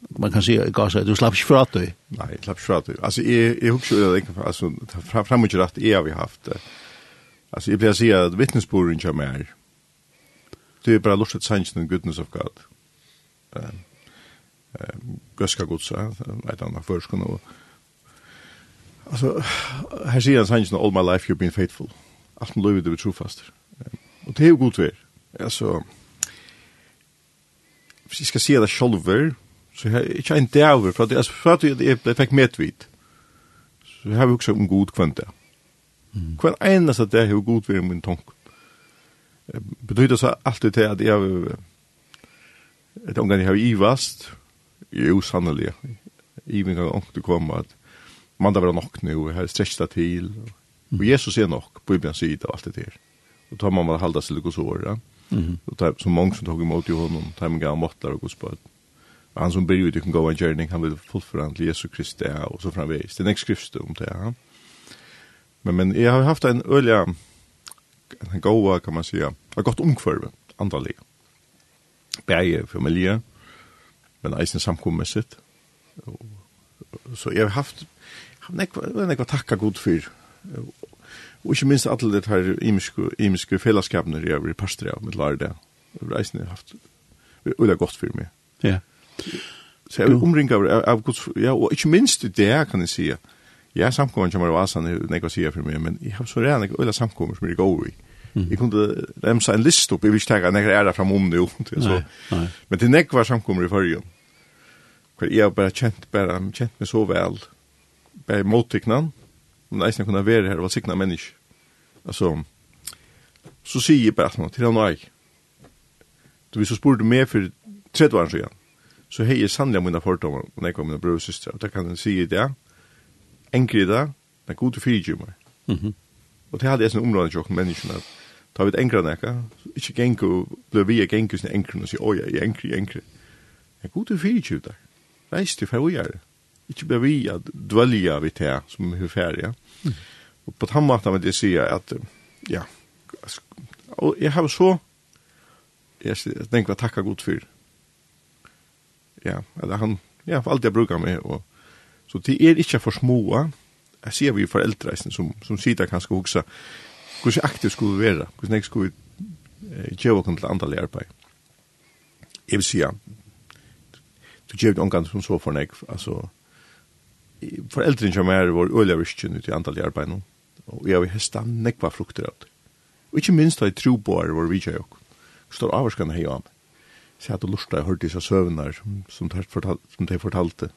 Speaker 1: man kan säga gas du slapp inte för
Speaker 2: du. Nej, slapp för att du. Alltså är är också det alltså fram fram och rätt är vi haft. Alltså jag vill säga att vittnesburen kör mer. Det är bara lustigt sanns den goodness of God. Eh Gøska godsa, eit anna førskona og Altså, her sier han sannsyn all my life you've been faithful. Alt med løyvi du er trofast. Og det er jo god vær. Altså, hvis jeg skal si det sjolver, Så jeg er ikke en dæver, for at, jeg for at jeg jeg fikk medvitt. Så jeg har også om god kvann Mm. Hver eneste det har god ved min tanke. Betyder så alltid til at jeg har et omgang jeg har ivast, jo sannelig, i min gang til kom at man da var nok nu, jeg har stretchet det til, og Jesus er nok, Bibelen sier det og alt det der. Og tar man bare halda seg litt hos
Speaker 1: året,
Speaker 2: og tar så mange som tog imot i honom, tar man gav måttar og gos på han som blir ut i gå en gärning, han vill fullföra till Jesu Kristi och så framvis. Det är skrift om det. Ja. Men, men jag har haft en öliga, en goa kan man säga, ett gott omkvarve, andalig. Bärje, familje, men eisen samkommässigt. Så jag har haft, jag har nekva tacka god för. Och inte minst alla det här imiska fällskapen jag har varit pastor av mitt lärde. Jag har haft, det är gott för mig.
Speaker 1: Ja. Yeah.
Speaker 2: Så jeg omringer av, av Guds, ja, og ikke minst det kan jeg si, ja, samkommer kommer av Asan, det kan jeg si for meg, men jeg har så redan ikke øyla samkommer som jeg går i. Jeg kunne remsa en list opp, jeg vil ikke tenke at jeg er fram om det, så.
Speaker 1: nei.
Speaker 2: men det nekvar samkommer i forrige. For jeg har bare kjent, bare kjent meg så vel, bare mottiknan, men jeg kunne være her og sikna menneske, Altså, så sier jeg bare at til han og jeg. Du, hvis du spurte meg for 30 år siden, så hei jeg sannlig mine fordommer, og jeg kommer mine brød og systre, og da kan jeg si i det, enkri det, det er god til fire
Speaker 1: gymmer. Mm -hmm.
Speaker 2: Og det hadde jeg sånn områdende tjokken menneskene, at da vi et enkra nekka, ikke genk og ble vi ikke enk sin enkren og sier, oi, jeg er enkri, enkri. Jeg god til fire gymmer, reis til fer og er Ikke bare vi at dvelja vi til som er ferdig, ja. Og på den måten vil jeg si at, ja, og jeg har så, jeg tenker å takke god for ja, eller han, ja, for alt jeg bruker meg, og, så det er ikke for små, jeg ser vi foreldre som, som sitter kanskje og hukser, hvordan aktivt skulle vi være, hvordan jeg skulle eh, gjøre oss til andre arbeid. Jeg vil si, ja, du gjør det omgang som så for meg, altså, foreldrene som er vår øyelig virkjen ut i andre arbeid nå, og jeg vil heste nekva frukter av det. Og ikke minst har jeg tro på er vår vidtjøk, står avvarskene hei av meg så at lusta hørte disse søvnar som, som, fortal, som de fortalte.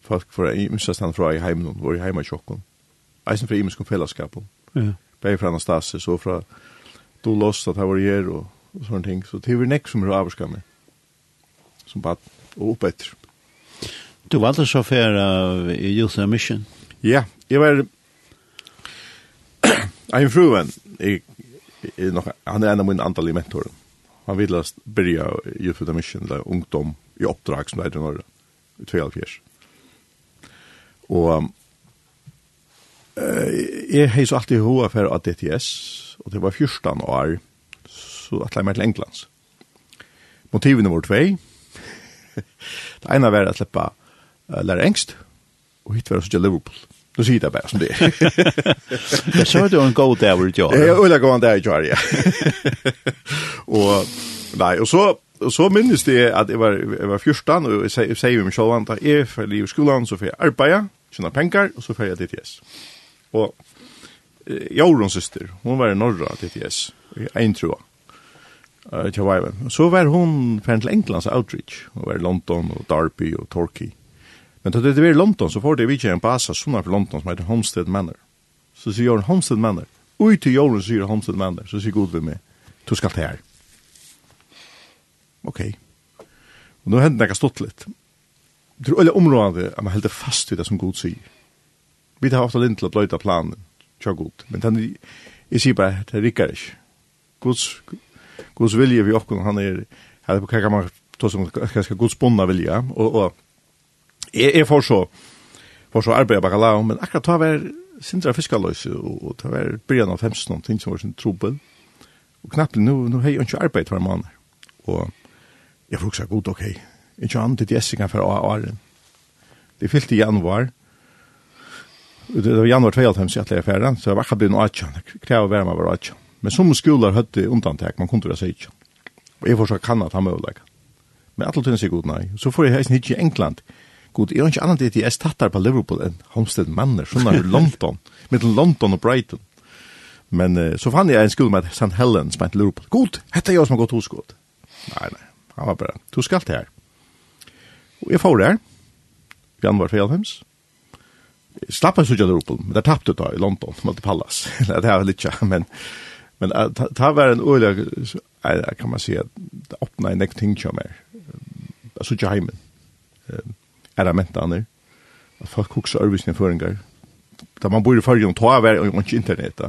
Speaker 2: Folk fra i fra i heimen, var i heima tjokken. Eisen fra imensk om fellesskapen. Ja. Begge fra Anastasis og fra Dolos, at jeg var her og, og sånne ting. Så det var nek som er avskar. Som bad og oppetter.
Speaker 1: Du var alltid for av Youth Mission?
Speaker 2: Ja, jeg var... Jeg er en fruven. Jeg, jeg, jeg, han er en av mine antallige mentorer. Han ville börja Youth with Mission, eller ungdom i oppdrag som det er i Norge, i 2004. Og eh, jeg har så alltid hoa for av DTS, og det var 14 år, så at jeg meg til Englands. Motivene var tvei. det ene var at jeg uh, lære engst, og hit var så til Liverpool. Nu sier det bare som det er.
Speaker 1: Jeg så det var en god dag hvor du gjør.
Speaker 2: Jeg ville gå en dag jeg gjør, ja. og, nei, og så, og så minnes det at jeg var, jeg var 14, og jeg sier meg selv at jeg for liv i skolen, så får jeg arbeide, tjene penger, og så får jeg DTS. Og eh, Jorons syster, hun var i norra DTS, i en tro. uh. Så var hun ferdig til Englands outreach, hun var i London og Derby og Torquay. Men då det är i London så får det vi en basa såna för London som heter Homestead Manor. Så så gör Homestead Manor. Ut till Jordan så gör Homestead Manor. Så så god vi med. Du ska ta här. Okej. Okay. Och nu händer det något stort lite. Det är alla områden man håller fast vid det som god säger. Vi har ofta lint till att blöta planen. Tja god. Men den är sig bara det rikar inte. Guds, Guds vilje vi uppgår han är här på kan man ta som ganska god sponna vilja och, och Jeg, jeg får så, får så arbeid bakalau, men akkurat ta var sindra fiskaløys, og, og ta var byrjan av 15 noen ting som var sin trobel, og knappt nu, nu hei jeg ikke arbeid hver måned, og jeg får også god, ok, ikke annet til Jessica for åren. Det fyllt i januar, det var januar 2005, så jeg atleie ferden, så jeg var akkurat blir noe atjan, det krever å være med å være atjan. Men som skolar høtte undantek, man kunne være seg ikke. Og jeg får så kan at han møvlegg. Men alt tiden sier god nei. Så får jeg heisen hit i England, god, er ikke annet det jeg stattar på Liverpool enn Homestead Manor, sånn er London, mellom London og Brighton. Men uh, så fann jeg en skuld med St. Helens, som med Liverpool. God, hette jeg som har gått hos god. Nei, nei, han var bare, du skal til her. Og jeg får det her, i januar 94. Slapp jeg så ikke Liverpool, men der tappte da i London, mot Pallas. det er litt ikke, men, men det her var en øyelig, kan man si, det åpnet en ekting som er, så ikke heimen. Uh, er det mentaner. At folk hukser arbeidsen føringer. Da man bor i fargen, ta av er og ikke internett.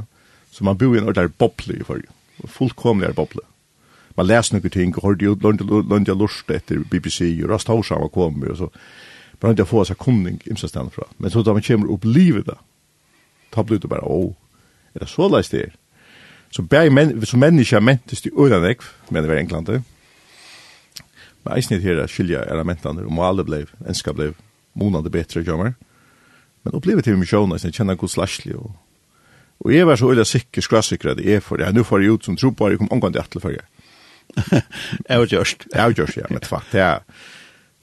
Speaker 2: Så man bor i en ordentlig boble i fargen. Fullkomlig er boble. Man leser noen ting, og hørte jo lønne jeg etter BBC, og rast hos han var kommet, og så bare ikke få seg kunning imsa stedet fra. Men så da man kommer opp livet da, ta blir det bare, åh, er det så leist det er? Så bæg men, som mennesker mentes til øyne ekv, mener vi i Englandet, Men eisen her er skilja elementene, og målet ble, enska ble, månande betre kommer. Men opplevet til misjonen, eisen, kjenner god slasli, og, og jeg var så øyla sikker, skrassikker, at jeg for det, nu får jeg ut som tro på, jeg kom omgang til atle for Jeg
Speaker 1: Jeg var gjørst.
Speaker 2: Jeg var gjørst, ja, men fuck, det er,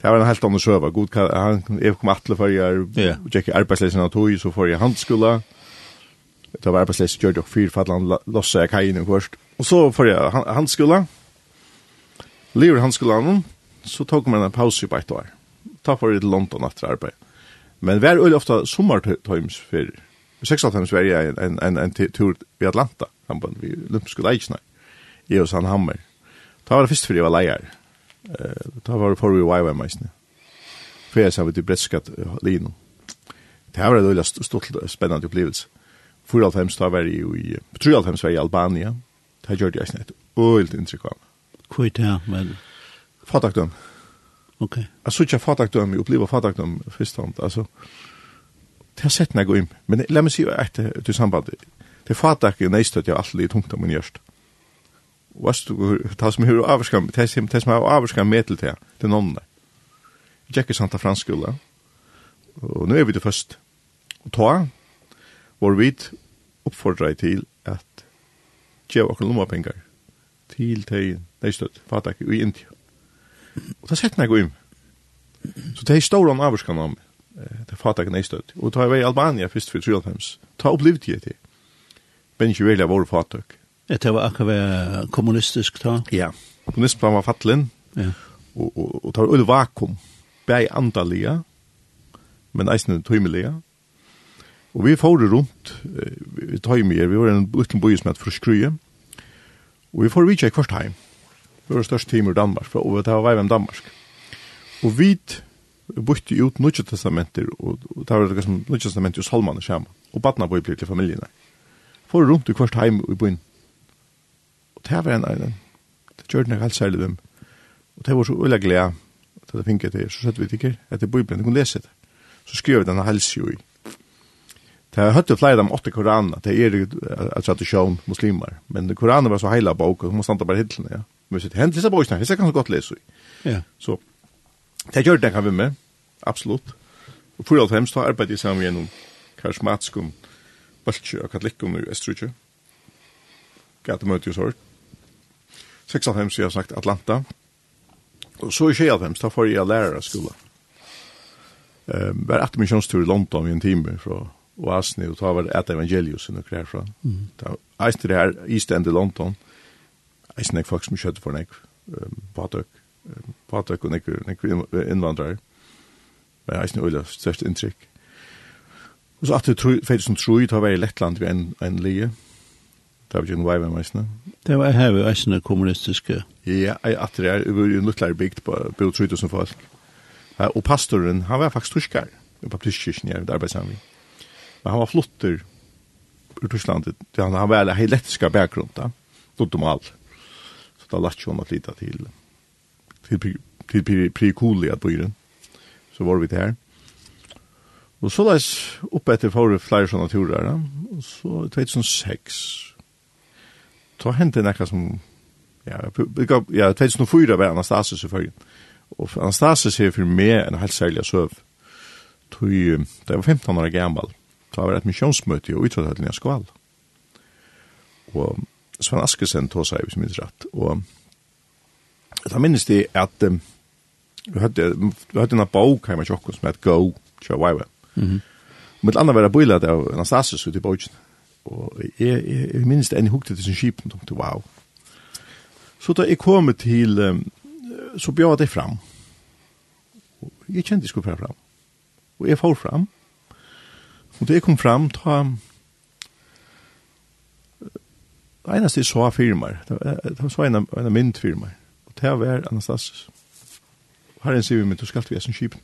Speaker 2: Det var en helt annen søva. God, han, jeg kom atle for jeg, og jeg tjekk arbeidsleisen av tog, så får jeg handskola. Det var arbeidsleisen, gjør det fyr, for han lossa jeg kajen først. Og så får jeg handskola. Lever handskolan, så tok man en pause på ett år. Ta for det London etter arbeid. Men var ofte sommertøyms for för 16 Sverige en en en, en tur i Atlanta han på vi olympiska leikene i hos han hammer. Ta var det først fordi jeg var leier. Uh, ta var det for vi var i meisene. For jeg sa vi til bredskat uh, lino. Det var det veldig stort spennende opplevelse. For alt hems da var jeg jo i, på tru alt hems var jeg i Albania. Det gjør det jeg snett. Øyelt inntrykk av.
Speaker 1: Kvitt, ja, det, men
Speaker 2: fattigdom.
Speaker 1: Okej. Okay.
Speaker 2: Jag såg jag fatakdom, jag upplevde fatakdom första hand. Alltså, det har sett när jag går in. Men låt mig säga det till samband. Det fattigdom är nästan att jag alltid är tungt om min görst. Vast du, det som hur avskam, det som det som har avskam med till det, det någon där. Jag gick i Santa Franskola. Och nu är vi det först. Och ta, var vi uppfordrar till att ge och lomma pengar till till nästa fatak i Indien. Og det setter meg gå inn. Så det er stor om avskan om det fatak nei støtt. Og var i Albania først for 35. Ta opplevd jeg det. Men ikke veldig av våre fatak.
Speaker 1: Det var akkurat kommunistisk da.
Speaker 2: Ja. Kommunistplan var fattlin.
Speaker 1: Ja.
Speaker 2: Og, og, og det var ulle vakuum. Bæg andalige, men eisen tøymelige. Og vi får rundt, vi tøymer, vi var en liten bøy som heter Fruskrye. Og vi får vidtje i kvart heim var det største team i Danmark, og det var vei Danmark. Og vi bytte ut Nudja Testamenter, og, og det var det som Nudja Testamenter og Salman og Shama, og badna på i til familien der. For rundt i kvart heim og i byen. Og det var en av dem. Det gjør den helt særlig dem. Og det var så ulla glede til det finket det, så sette vi ikke etter Bibelen, du kunne lese det. Så skrev vi denne helse jo i. Det har hørt flere av de åtte koranene, det er jo tradisjon muslimer, men koraner var så heila bok, og det må standa bare hittlene, ja. Men så hent lesa bøkene, hesa kan du godt lesa.
Speaker 1: Ja.
Speaker 2: Så det gjør det kan vi med. Absolutt. Og for alt hemst har arbeidet sammen gjennom karismatskum balkje og katolikum i Østrykje. Gata møte hos hørt. 96 har sagt Atlanta. Og så i 96 da får jeg lærere skola. Um, var 18 misjonstur i London i en time fra Oasni og ta var et evangelius og noe fra.
Speaker 1: Mm.
Speaker 2: Da eiste det her East End i London. Mm Jeg snakker folk som kjøtte for nek, patøk, patøk og nek, nek innvandrar. Men jeg snakker øyla størst inntrykk. Og så at det fyrir som troi, det var i Lettland vi en, en lije. Det var jo en vei med meg
Speaker 1: Det var her vi eisne kommunistiske.
Speaker 2: Ja, jeg at det er, vi var jo en luttlar bygd på, på 3000 folk. Og pastoren, han var faktisk turskar, i baptistkirken her, der arbeidsan vi. Men han var flotter ur Tyskland, han var en helettiska bakgrund, da. Lottomal. Ja da lagt hon att lita till till till Prikoli att bo Så var vi där. Og så leis opp etter for flere sånne turer, ja. og så 2006, ta det nekka som, ja, ja 2004 var Anastasis i følgen, og Anastasis er for meg en helt særlig søv, Tui, da jeg var 15 år gammal. Så var det et misjonsmøte i utrettet i Skval, og Sven Askesen tog seg, hvis jeg minns rett. Og da minnes det at um, vi hadde, vi hadde en bok hjemme i Tjokken som het Go, Tjå Weiwe.
Speaker 1: Mm -hmm.
Speaker 2: Og mitt andre var bøylet av Anastasis ute i bøyken. Og jeg, jeg, jeg minnes det enn jeg hukte til sin skipen, og tenkte, wow. Så da jeg kom til, um, så bjør jeg fram. Og jeg kjente jeg skulle fram. Og jeg får fram. Og da jeg kom fram, ta det eneste jeg så firmar, det var så en, av, en av min firmar, og det var Anastasis. Anastasius. Herren sier vi, men du skal til vesen kjipen.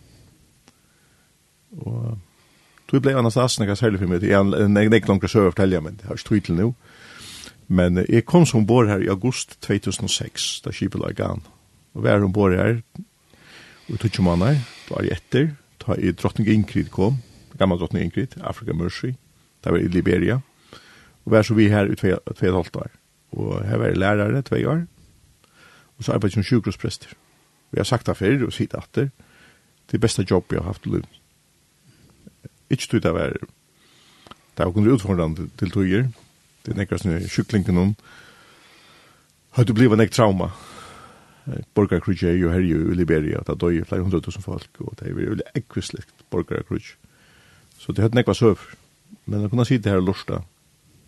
Speaker 2: Og du ble Anastasis jeg har særlig for meg, det er en ikke langt søv å fortelle, men det har ikke tog til nå. Men jeg kom som bor her i august 2006, da skipet la gang. Og vi er om bor her, og tog ikke mann her, da er jeg etter, da er drottning Ingrid kom, gammal drottning Ingrid, Afrika Mercy, da var i Liberia, Og vær så vi her i tve, tve og et halvt år. Og her var jeg lærere tve år. Og så arbeidet som sjukhusprester. Vi har sagt det før og sier det Det er beste jobb jeg har haft i livet. Ikke tog det var det var kunnet utfordrende til togjer. Det er nekker sånn sjuklinken om. Har du blivet nekk trauma? Borgarkrutje er jo her i Liberia, det døy flere hundre tusen folk, og det er veldig ekvislikt borgarkrutje. Så det har nekva søv. Men jeg kunne si det her lorsta,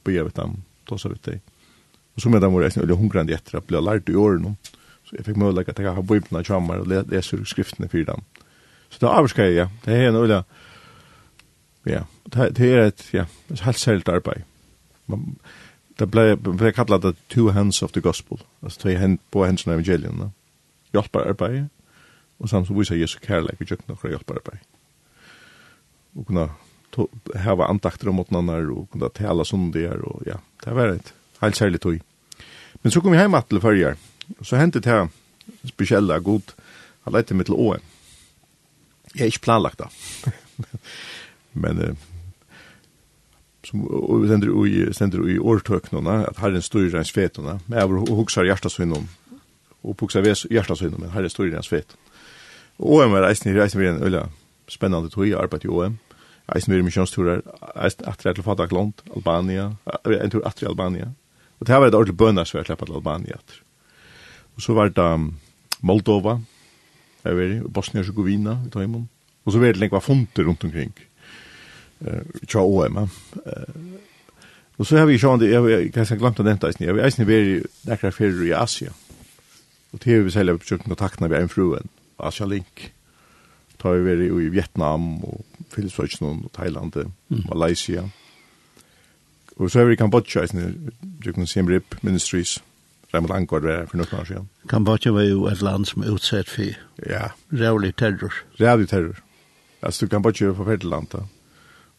Speaker 2: börja vet dem, då så vet det. Och så med dem var jag snälla hungrande efter att bli lärt i åren. Så jag fick möjlighet att jag har bibeln och och läsa ur skrifterna för dem. Så det avskar jag, det är en öliga, ja, det är ett, ja, helt särskilt arbete. Man, det blev, blev kallat det two hands of the gospel, alltså två hand på händs av evangelierna. Hjälpar arbete, och samt så visar Jesu kärlek i kökna och hjälpar arbete. Och kunna hava andakter om måtnanar og kunna tala sundigar og ja, det var et helt særlig tog. Men så kom vi heim til fyrjar, og så hentet det spesiella god, han leit meg til åen. Jeg er ikke planlagt da. men eh, som og sender i sender i årtøknene, at herren styrer ens fetene, men jeg hugsar hjertasvinnum og puksa ves hjertasvinnum men herren styrer ens fet og OM er reisen i reisen vi en øyla spennende tog i arbeid i OM eisen vi er misjonsturer, eisen atre til Fadak Lond, Albania, en tur atre Albania. Og det her var et ordentlig bønner som vi har kleppet til Albania. Og så var det um, Moldova, jeg vet ikke, Bosnia og Herzegovina, i Tøymon. Og så var det lenge fonter rundt omkring, uh, tja OM. Uh, og så har vi sjående, jeg har kanskje glemt å nevnte eisen, jeg har eisen vært i nekra ferier i Asia. Og til vi selv har vi forsøkt kontaktene ved en fruen, Asia Link. Da har vi vært i Vietnam og Filipsøkene, Thailand, mm. Malaysia. Og så er vi i Kambodja, jeg Jukun Siem rip ministries, Raymond Angård var for noen år siden.
Speaker 1: Kambodja var jo et land som er utsett for
Speaker 2: ja.
Speaker 1: rævlig terror.
Speaker 2: Rævlig terror. Altså, Kambodja er forferdelig land da.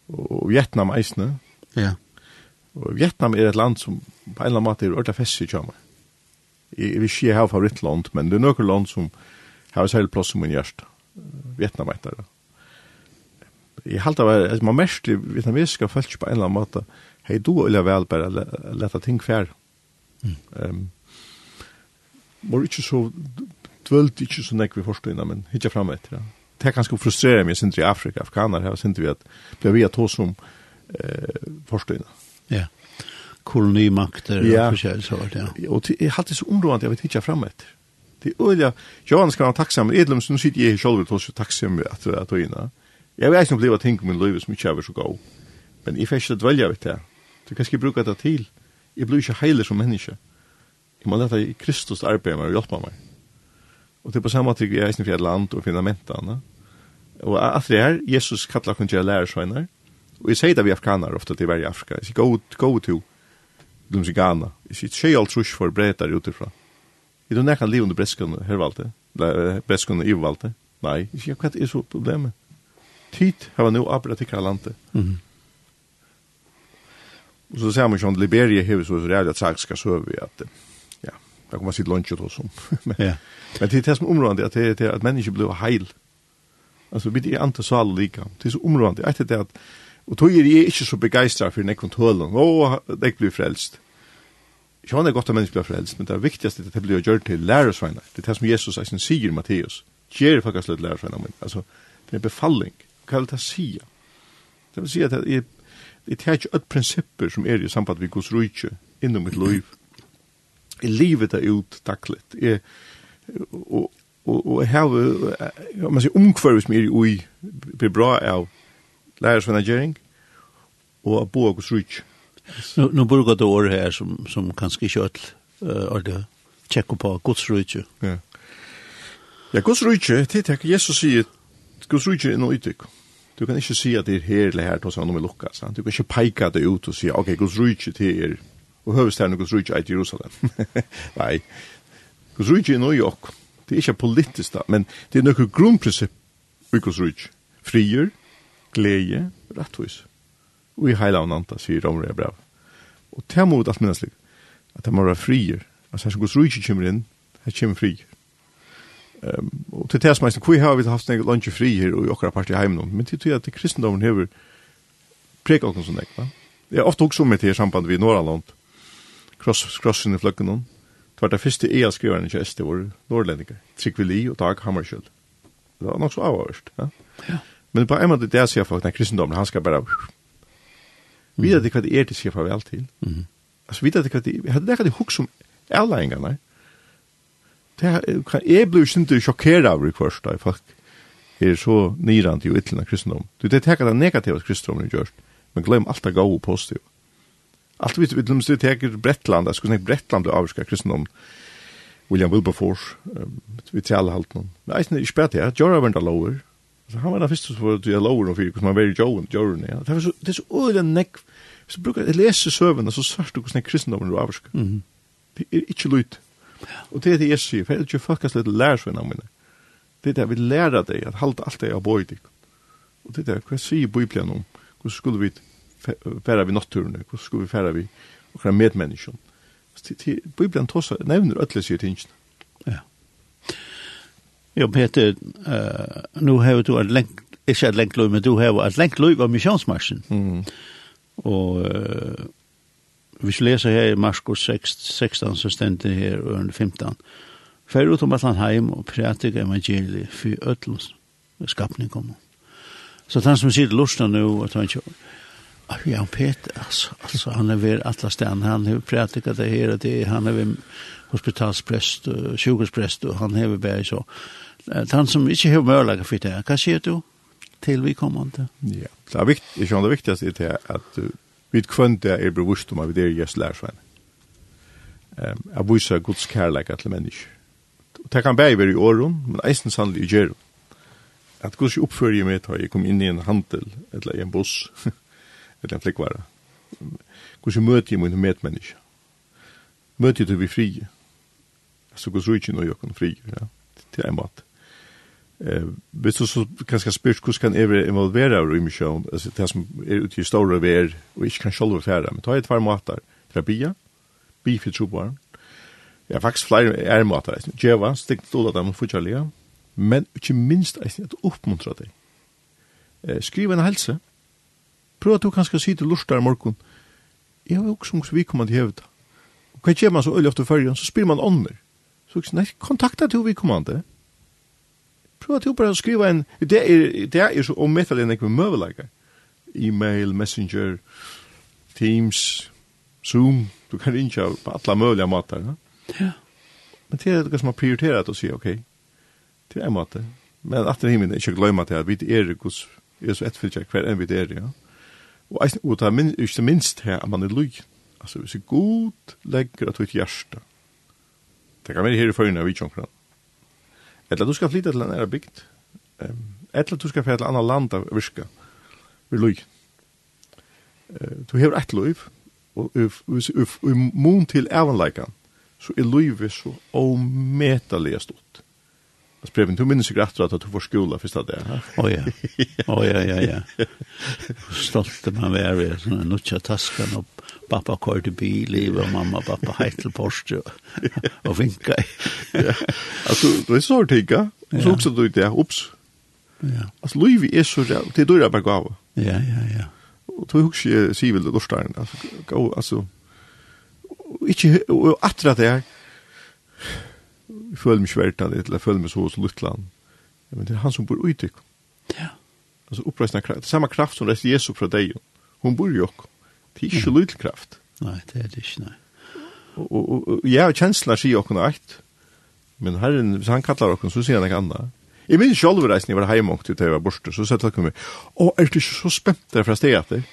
Speaker 2: Og Vietnam eisene.
Speaker 1: Ja.
Speaker 2: Og Vietnam er et land som på en eller annen måte er ordentlig fest i kjama. Jeg vil ikke ha favorittland, men det er noen land som har særlig plass som min hjerte. Vietnam etter det jeg halte av et man merkelig vietnamesiske følelse på en eller annen måte, hei du eller vel bare lette ting fær. Mm. Um, var ikke så, dvølt ikke så nekk vi forstå innan, men hitja fram etter. Det er ganske frustrerende med sindri i Afrika, afghaner, her sindri vi at blir vi at hos som eh, forstå innan.
Speaker 1: Ja, kolonimakter
Speaker 2: ja.
Speaker 1: og forskjellig så vart, ja.
Speaker 2: Og jeg halte så områdant jeg vet hitja fram etter. Det er øyla, Johan skal være takksom, Edlum, så nå sitter jeg selv hos takksom at jeg tog innan. Jeg vet ikke om det var ting i min liv som ikke er så god. Men jeg får ikke dvelja vidt det. Så kan ikke bruke det til. Jeg blir ikke heilig som menneske. Jeg må lete Kristus arbeide meg og hjelpe meg. Og det er på samme måte jeg er i fra land og fundamentene. Og at det er, Jesus kallar kun til lærersøgner. Og jeg sier det vi afghaner ofte til verre Afrika. Jeg sier go, go to dem som Ghana. Jeg sier tjej alt trus for bretar utifra. Jeg tror nekkan liv under breskene hervalde. Breskene ivalde. Nei, jeg sier hva er så problemet? tid har nu abrat til kalante.
Speaker 1: Mm.
Speaker 2: Och så ser man ju att Liberia har så så där att sagt ska så vi att ja, där kommer sitt lunch då så. men
Speaker 1: ja.
Speaker 2: Men det är det som området att det är att människor blir heil. Alltså vi är inte så lika. Det är så området att det att och då är det inte så begeistrad för nekon tålen. Åh, det blir frälst. Jag har gott att människor blir frälst, men det viktigaste är att det blir gjort till lärarsvänner. Det är det som Jesus säger i Matteus. Ger faktiskt lärarsvänner, men alltså det är befalling. Mm hva vil det si? Det vil si at jeg, jeg tar ikke et prinsipper som er i samband med Guds rujtje innom mitt liv. Jeg livet det ut dagligt. Jeg, og, og, og jeg har, man sier, omkvarvis mer i ui, blir bra av lærersvenagering og av bo av Guds rujtje.
Speaker 1: Nu, nu bruker det år her som, som kanskje ikke alt uh, er det tjekk på Guds rujtje.
Speaker 2: Ja. Ja, Guds rujtje, det er Jesus sier Guds rike er noe ytterk. Du kan ikke si at det er her eller her, tås han om i lukka, sant? Du kan ikke peika det ut og si, ok, Guds rike til er, og høvesterne Guds rike er til Jerusalem. Nei, Guds rike er noe jokk. Det er ikke politisk da, men det er noe grunnprinsipp i Guds rike. Frier, glede, rettvis. Og i heila og nanta, sier Romre og brev. Og det må vi alt minnes lik, at det må være frier. Altså, her som Guds rike kommer inn, her kommer frier. Ehm och till det som är kvui har vi haft en lunch fri här och åkra parti hem någon. Men till att kristendomen har präglat oss sån där, va? Jag ofta också med det samband vid norra land. Cross crossen i fläcken någon. Det var det första jag skrev en gest det var norrlänningar. Trickvili och Dag Hammarskjöld. Det var nog så avvärst, ja.
Speaker 1: Ja.
Speaker 2: Men på en måte det ser jag för att kristendomen han ska bara Mm. Vidar det er det skifar vel til.
Speaker 1: Mm.
Speaker 2: Altså vidar det kvad det, hadde det kvad det hukk som avlæringarna, jeg blir ikke sjokkeret av det først, da, faktisk er så nirant i ytlen kristendom. Du, det teker det negativa kristendom er gjørst, men glem alt det gode og positive. Alt vi vet, vi teker brettland jeg skulle snakke brettland og avska kristendom, William Wilberforce, vi tjale halt noen. Men eisen er ikke bedre, Jorah var enda så han var den første som var til lower og fyrir, hvordan man var i Jorah, Jorah, ja. Det er så, det er så øyla nekk, hvis du bruker, jeg leser søvende, så sørst du hvordan kristendommen er avska. Det er ikke lyt. Og det er det jeg sier, for jeg er ikke fuckast litt lærersvenna mine. Det er det vi lærer deg at halda alt det jeg bøy deg. Og det er det, hva sier Bibelen om? Hvordan skulle vi færa vi natturen? Hvordan skulle vi færa vi okra medmänniskan? Bibelen tåsa, nevner ötla sier tingene.
Speaker 1: Ja. Ja, Peter, uh, nu har du et lengt, ikke et lengt løy, men du har et lengt løy av misjonsmarsjen.
Speaker 2: Mm.
Speaker 1: Og uh, vi skal lese her i Marskos 16, så stendte her og 15. Fær ut om at han heim og prætik evangeliet for ødlens skapning kom. Så han som sier lusna nu, at han ikke, ja, Peter, altså, altså han er ved alle stedene, han har prætiket det her, det, han er ved hospitalsprest, og sjukehusprest, og han har bæg så. Han som ikke har mørlaget for det, hva sier du til vi kommer til?
Speaker 2: Ja, det er viktig, jeg skjønner det viktigste er at du vi kvønn er bevust om at vi er just lærsvein. Um, jeg viser Guds kærleik til mennesker. Og Det kan bare være i åren, men eisen sannlig i gjerne. At Guds oppfører jeg meg da jeg kom inn i en handel, eller i en buss, eller en flikkvare. Guds møter jeg mine medmennesker. Møter jeg til vi frie. Altså Guds rujtjen jeg kan frie, ja. til en måte. Eh, hvis du så kanskje spyrt hvordan kan jeg involvere av rymmisjøen, altså det som er ute i store ver, og ikke kan selv være men ta et par måter, terapia, bi for troboaren, ja, faktisk flere er måter, djeva, stikt til dem og fortjellige, men ikke minst at oppmuntra deg. Eh, skriv en helse, prøv at du kanskje si til lort der morgen, jeg har jo også vi kommer til hevet, og hva gjør man så øyelig ofte før, så spyr man ånder, så nei, kontakta til vi kommer til, Prøv at du bare skriva en, det er, det er så ommettelig enn ikke møvelegger. E-mail, Messenger, Teams, Zoom, du kan rinja på alla möjliga matar. Ja?
Speaker 1: ja.
Speaker 2: Men det är det som har prioriterat att säga, okej, okay, det är matar. Men att det himlen är inte glömma till att vi är Guds, är så ett fyrtjär kvar än vi är, ja. Och, och det är inte minst här att man är lugn. Alltså, vi ser god lägger att du ett hjärsta. Det kan vara här i förrän av vidtjonkran. Mm Eller du skal flytta til en ära bygd. Eller du skal flytta til en annan land av virka. Vi loj. Du hever et løy. og i mun til evanleikan, så er loivet så ometelig stort. Och Preben, du minns ju rätt att du får skola första det.
Speaker 1: Åh ja. Åh ja, ja, ja. Stolt man var i såna nutcha taskan upp pappa kørte bil, i, og mamma og pappa heit til Porsche og vinka. i.
Speaker 2: Altså, det er sånn ting, ja. Så også du det, ups.
Speaker 1: Ja.
Speaker 2: Altså, Liv er så ræv, det er døra bare gav.
Speaker 1: Ja, ja, ja.
Speaker 2: Og du husker jeg sier vel det dårstaren, altså, gav, altså, ikke, og atra det er, jeg føler meg sverta litt, eller jeg føler meg så hos Lutland. Men det er han som bor ute.
Speaker 1: Ja.
Speaker 2: Altså, oppreisende kraft, det er samme kraft som reist Jesu fra deg, hun bor jo ikke. Det er ikke lydel kraft.
Speaker 1: Nei, det er det ikke, nei.
Speaker 2: Og, og, og, og jeg har kjensler sier åkken eit, men herren, hvis han kallar åkken, så sier han ikke anna. Jeg minns sjolv reisen, jeg var heim til jeg var borste, så sier takk meg, å, er du ikke så spent der fra steg etter?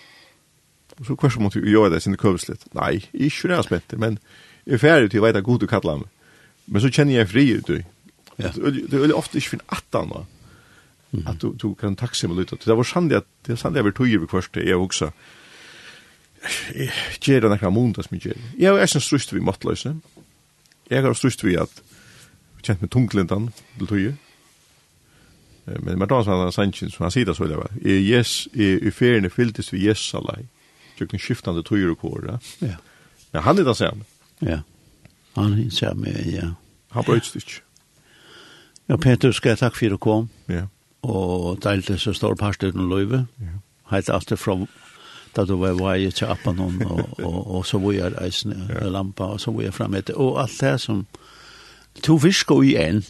Speaker 2: Og så kvart så måtte jeg gjøre det sin køvslet. Nei, ikke det er spent, men jeg er ferdig til å veit at god du kallar meg. Men så kjenner jeg fri ut, du.
Speaker 1: Ja.
Speaker 2: Det er ofte ikke finn at anna. Mm. At du, du kan takke meg litt. Det var sannlig at det er sannlig at vi tog i vi jeg også, gjør det nekna måneder som jeg gjør. Jeg har ikke strust vi måttløse. Jeg har strust vi at vi kjent med tunglindan til tøye. Men med dans han sannsyn som han sier så det var. I, yes i, i feriene fylltes vi yes alai. Tjøkken skiftande tøyer og kår. Ja.
Speaker 1: Ja,
Speaker 2: han er det samme.
Speaker 1: Ja. Han er det samme, ja.
Speaker 2: Han brøyts det ikke.
Speaker 1: Ja, Peter, skal jeg takk for at du kom.
Speaker 2: Ja.
Speaker 1: Og deilte så stor parstøyden og løyve.
Speaker 2: Ja.
Speaker 1: Heit alt det fra da du var vei til Appanon, og, og, og så var jeg reisende ja. lampa, og så var jeg fremme etter, og alt det som to virker i en.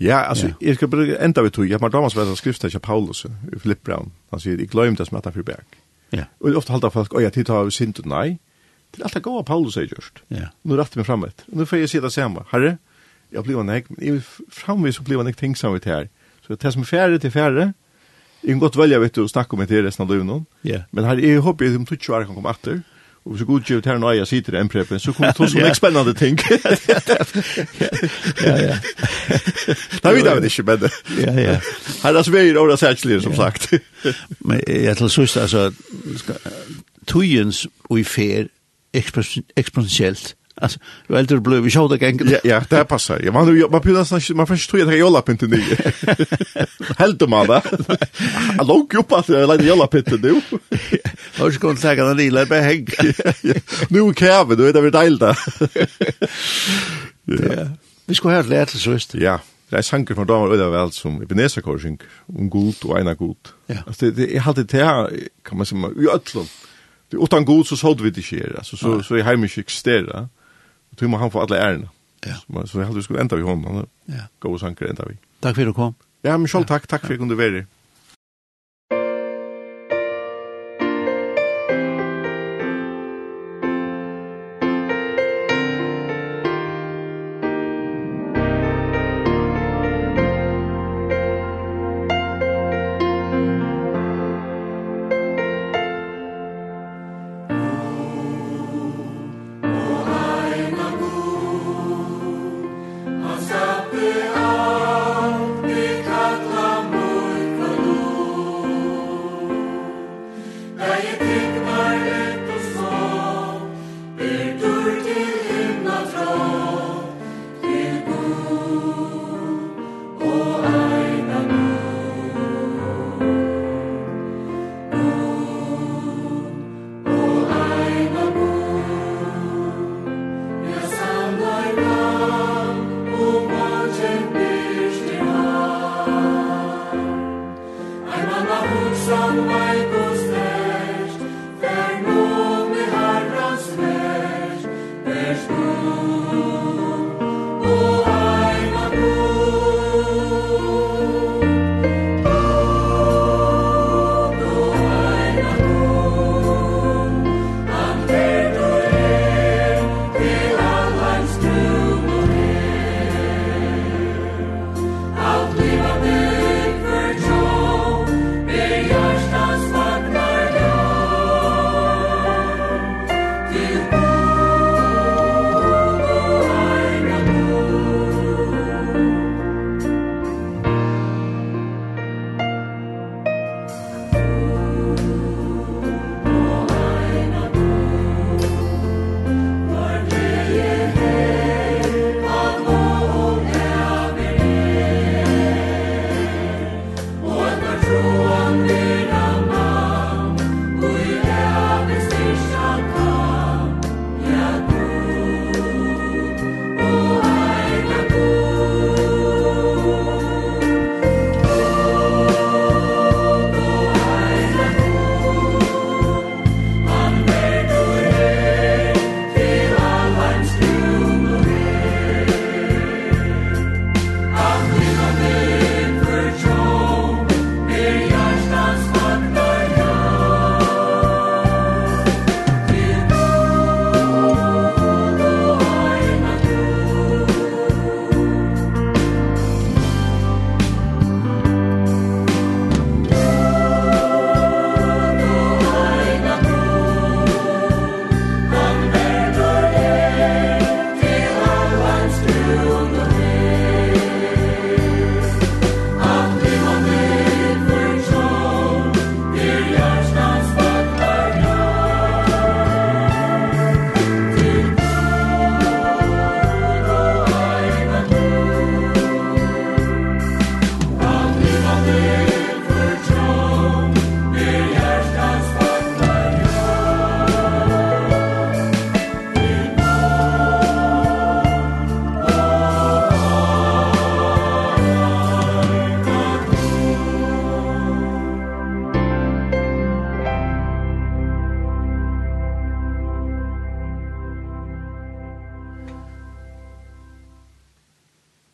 Speaker 2: Ja, altså,
Speaker 1: ja.
Speaker 2: jeg skal bare enda vi tog. jeg har damas vært skriftet til Paulus, i Philip Brown, han sier, jeg glemte det som etter for berg.
Speaker 1: Ja.
Speaker 2: Og ofte halter folk, oi, jeg tid har synd, nei, Det er alt det gode Paulus har gjort.
Speaker 1: Ja.
Speaker 2: Nå rette meg fremme etter, nå får jeg si det samme, herre, jeg blir nek, jeg framvis så blir nek ting samvitt her, så det som er færre til færre, Jeg kan godt velge, vet du, å snakke om det her resten av livet
Speaker 1: nå. Yeah.
Speaker 2: Men her, jeg håper jeg om 20 år kan komme etter. Og hvis jeg god gjør det her når jeg sitter i en prepen, så kommer det til sånne spennende ting.
Speaker 1: ja, ja.
Speaker 2: Det vet jeg vel ikke, men
Speaker 1: ja, ja.
Speaker 2: her er det sveier året særlig, som sagt.
Speaker 1: men jeg til sørst, altså, tøyens og i fer eksponentielt Alltså, du äldre blev vi det gänget.
Speaker 2: Ja, ja, det passar. Ja, man, man, man, man, man får inte tro att jag jollar pinten nu. Helt om alla. Jag låg ju upp att jag lägger jollar pinten nu.
Speaker 1: Jag har inte kunnat säga den lilla, bara häng.
Speaker 2: Nu är kräver, då är det väl dejlda.
Speaker 1: Ja. Vi skulle ha lärt oss röst.
Speaker 2: Ja, det är sanker från damer öda väl som Ebenezer sjung. Om god och ena god.
Speaker 1: Ja.
Speaker 2: Alltså, det är alltid det här, kan man säga, i ötlom. Utan god så såg vi det sker. Alltså, så, så är hemmet existerar. Ja tror man han få alla ärna.
Speaker 1: Ja.
Speaker 2: Så jag hade skulle ända vi honom.
Speaker 1: Ja.
Speaker 2: Gå och sankar ända vi.
Speaker 1: Tack för att du kom.
Speaker 2: Ja, men själv tack. Tack för att du kunde vara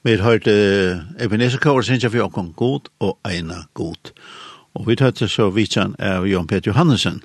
Speaker 1: Vi har hørt uh, Ebenezer Kåre, synes jeg vi har kommet god og egnet god. Og vi tar til så vidtjen av Jon Peter Johannesen.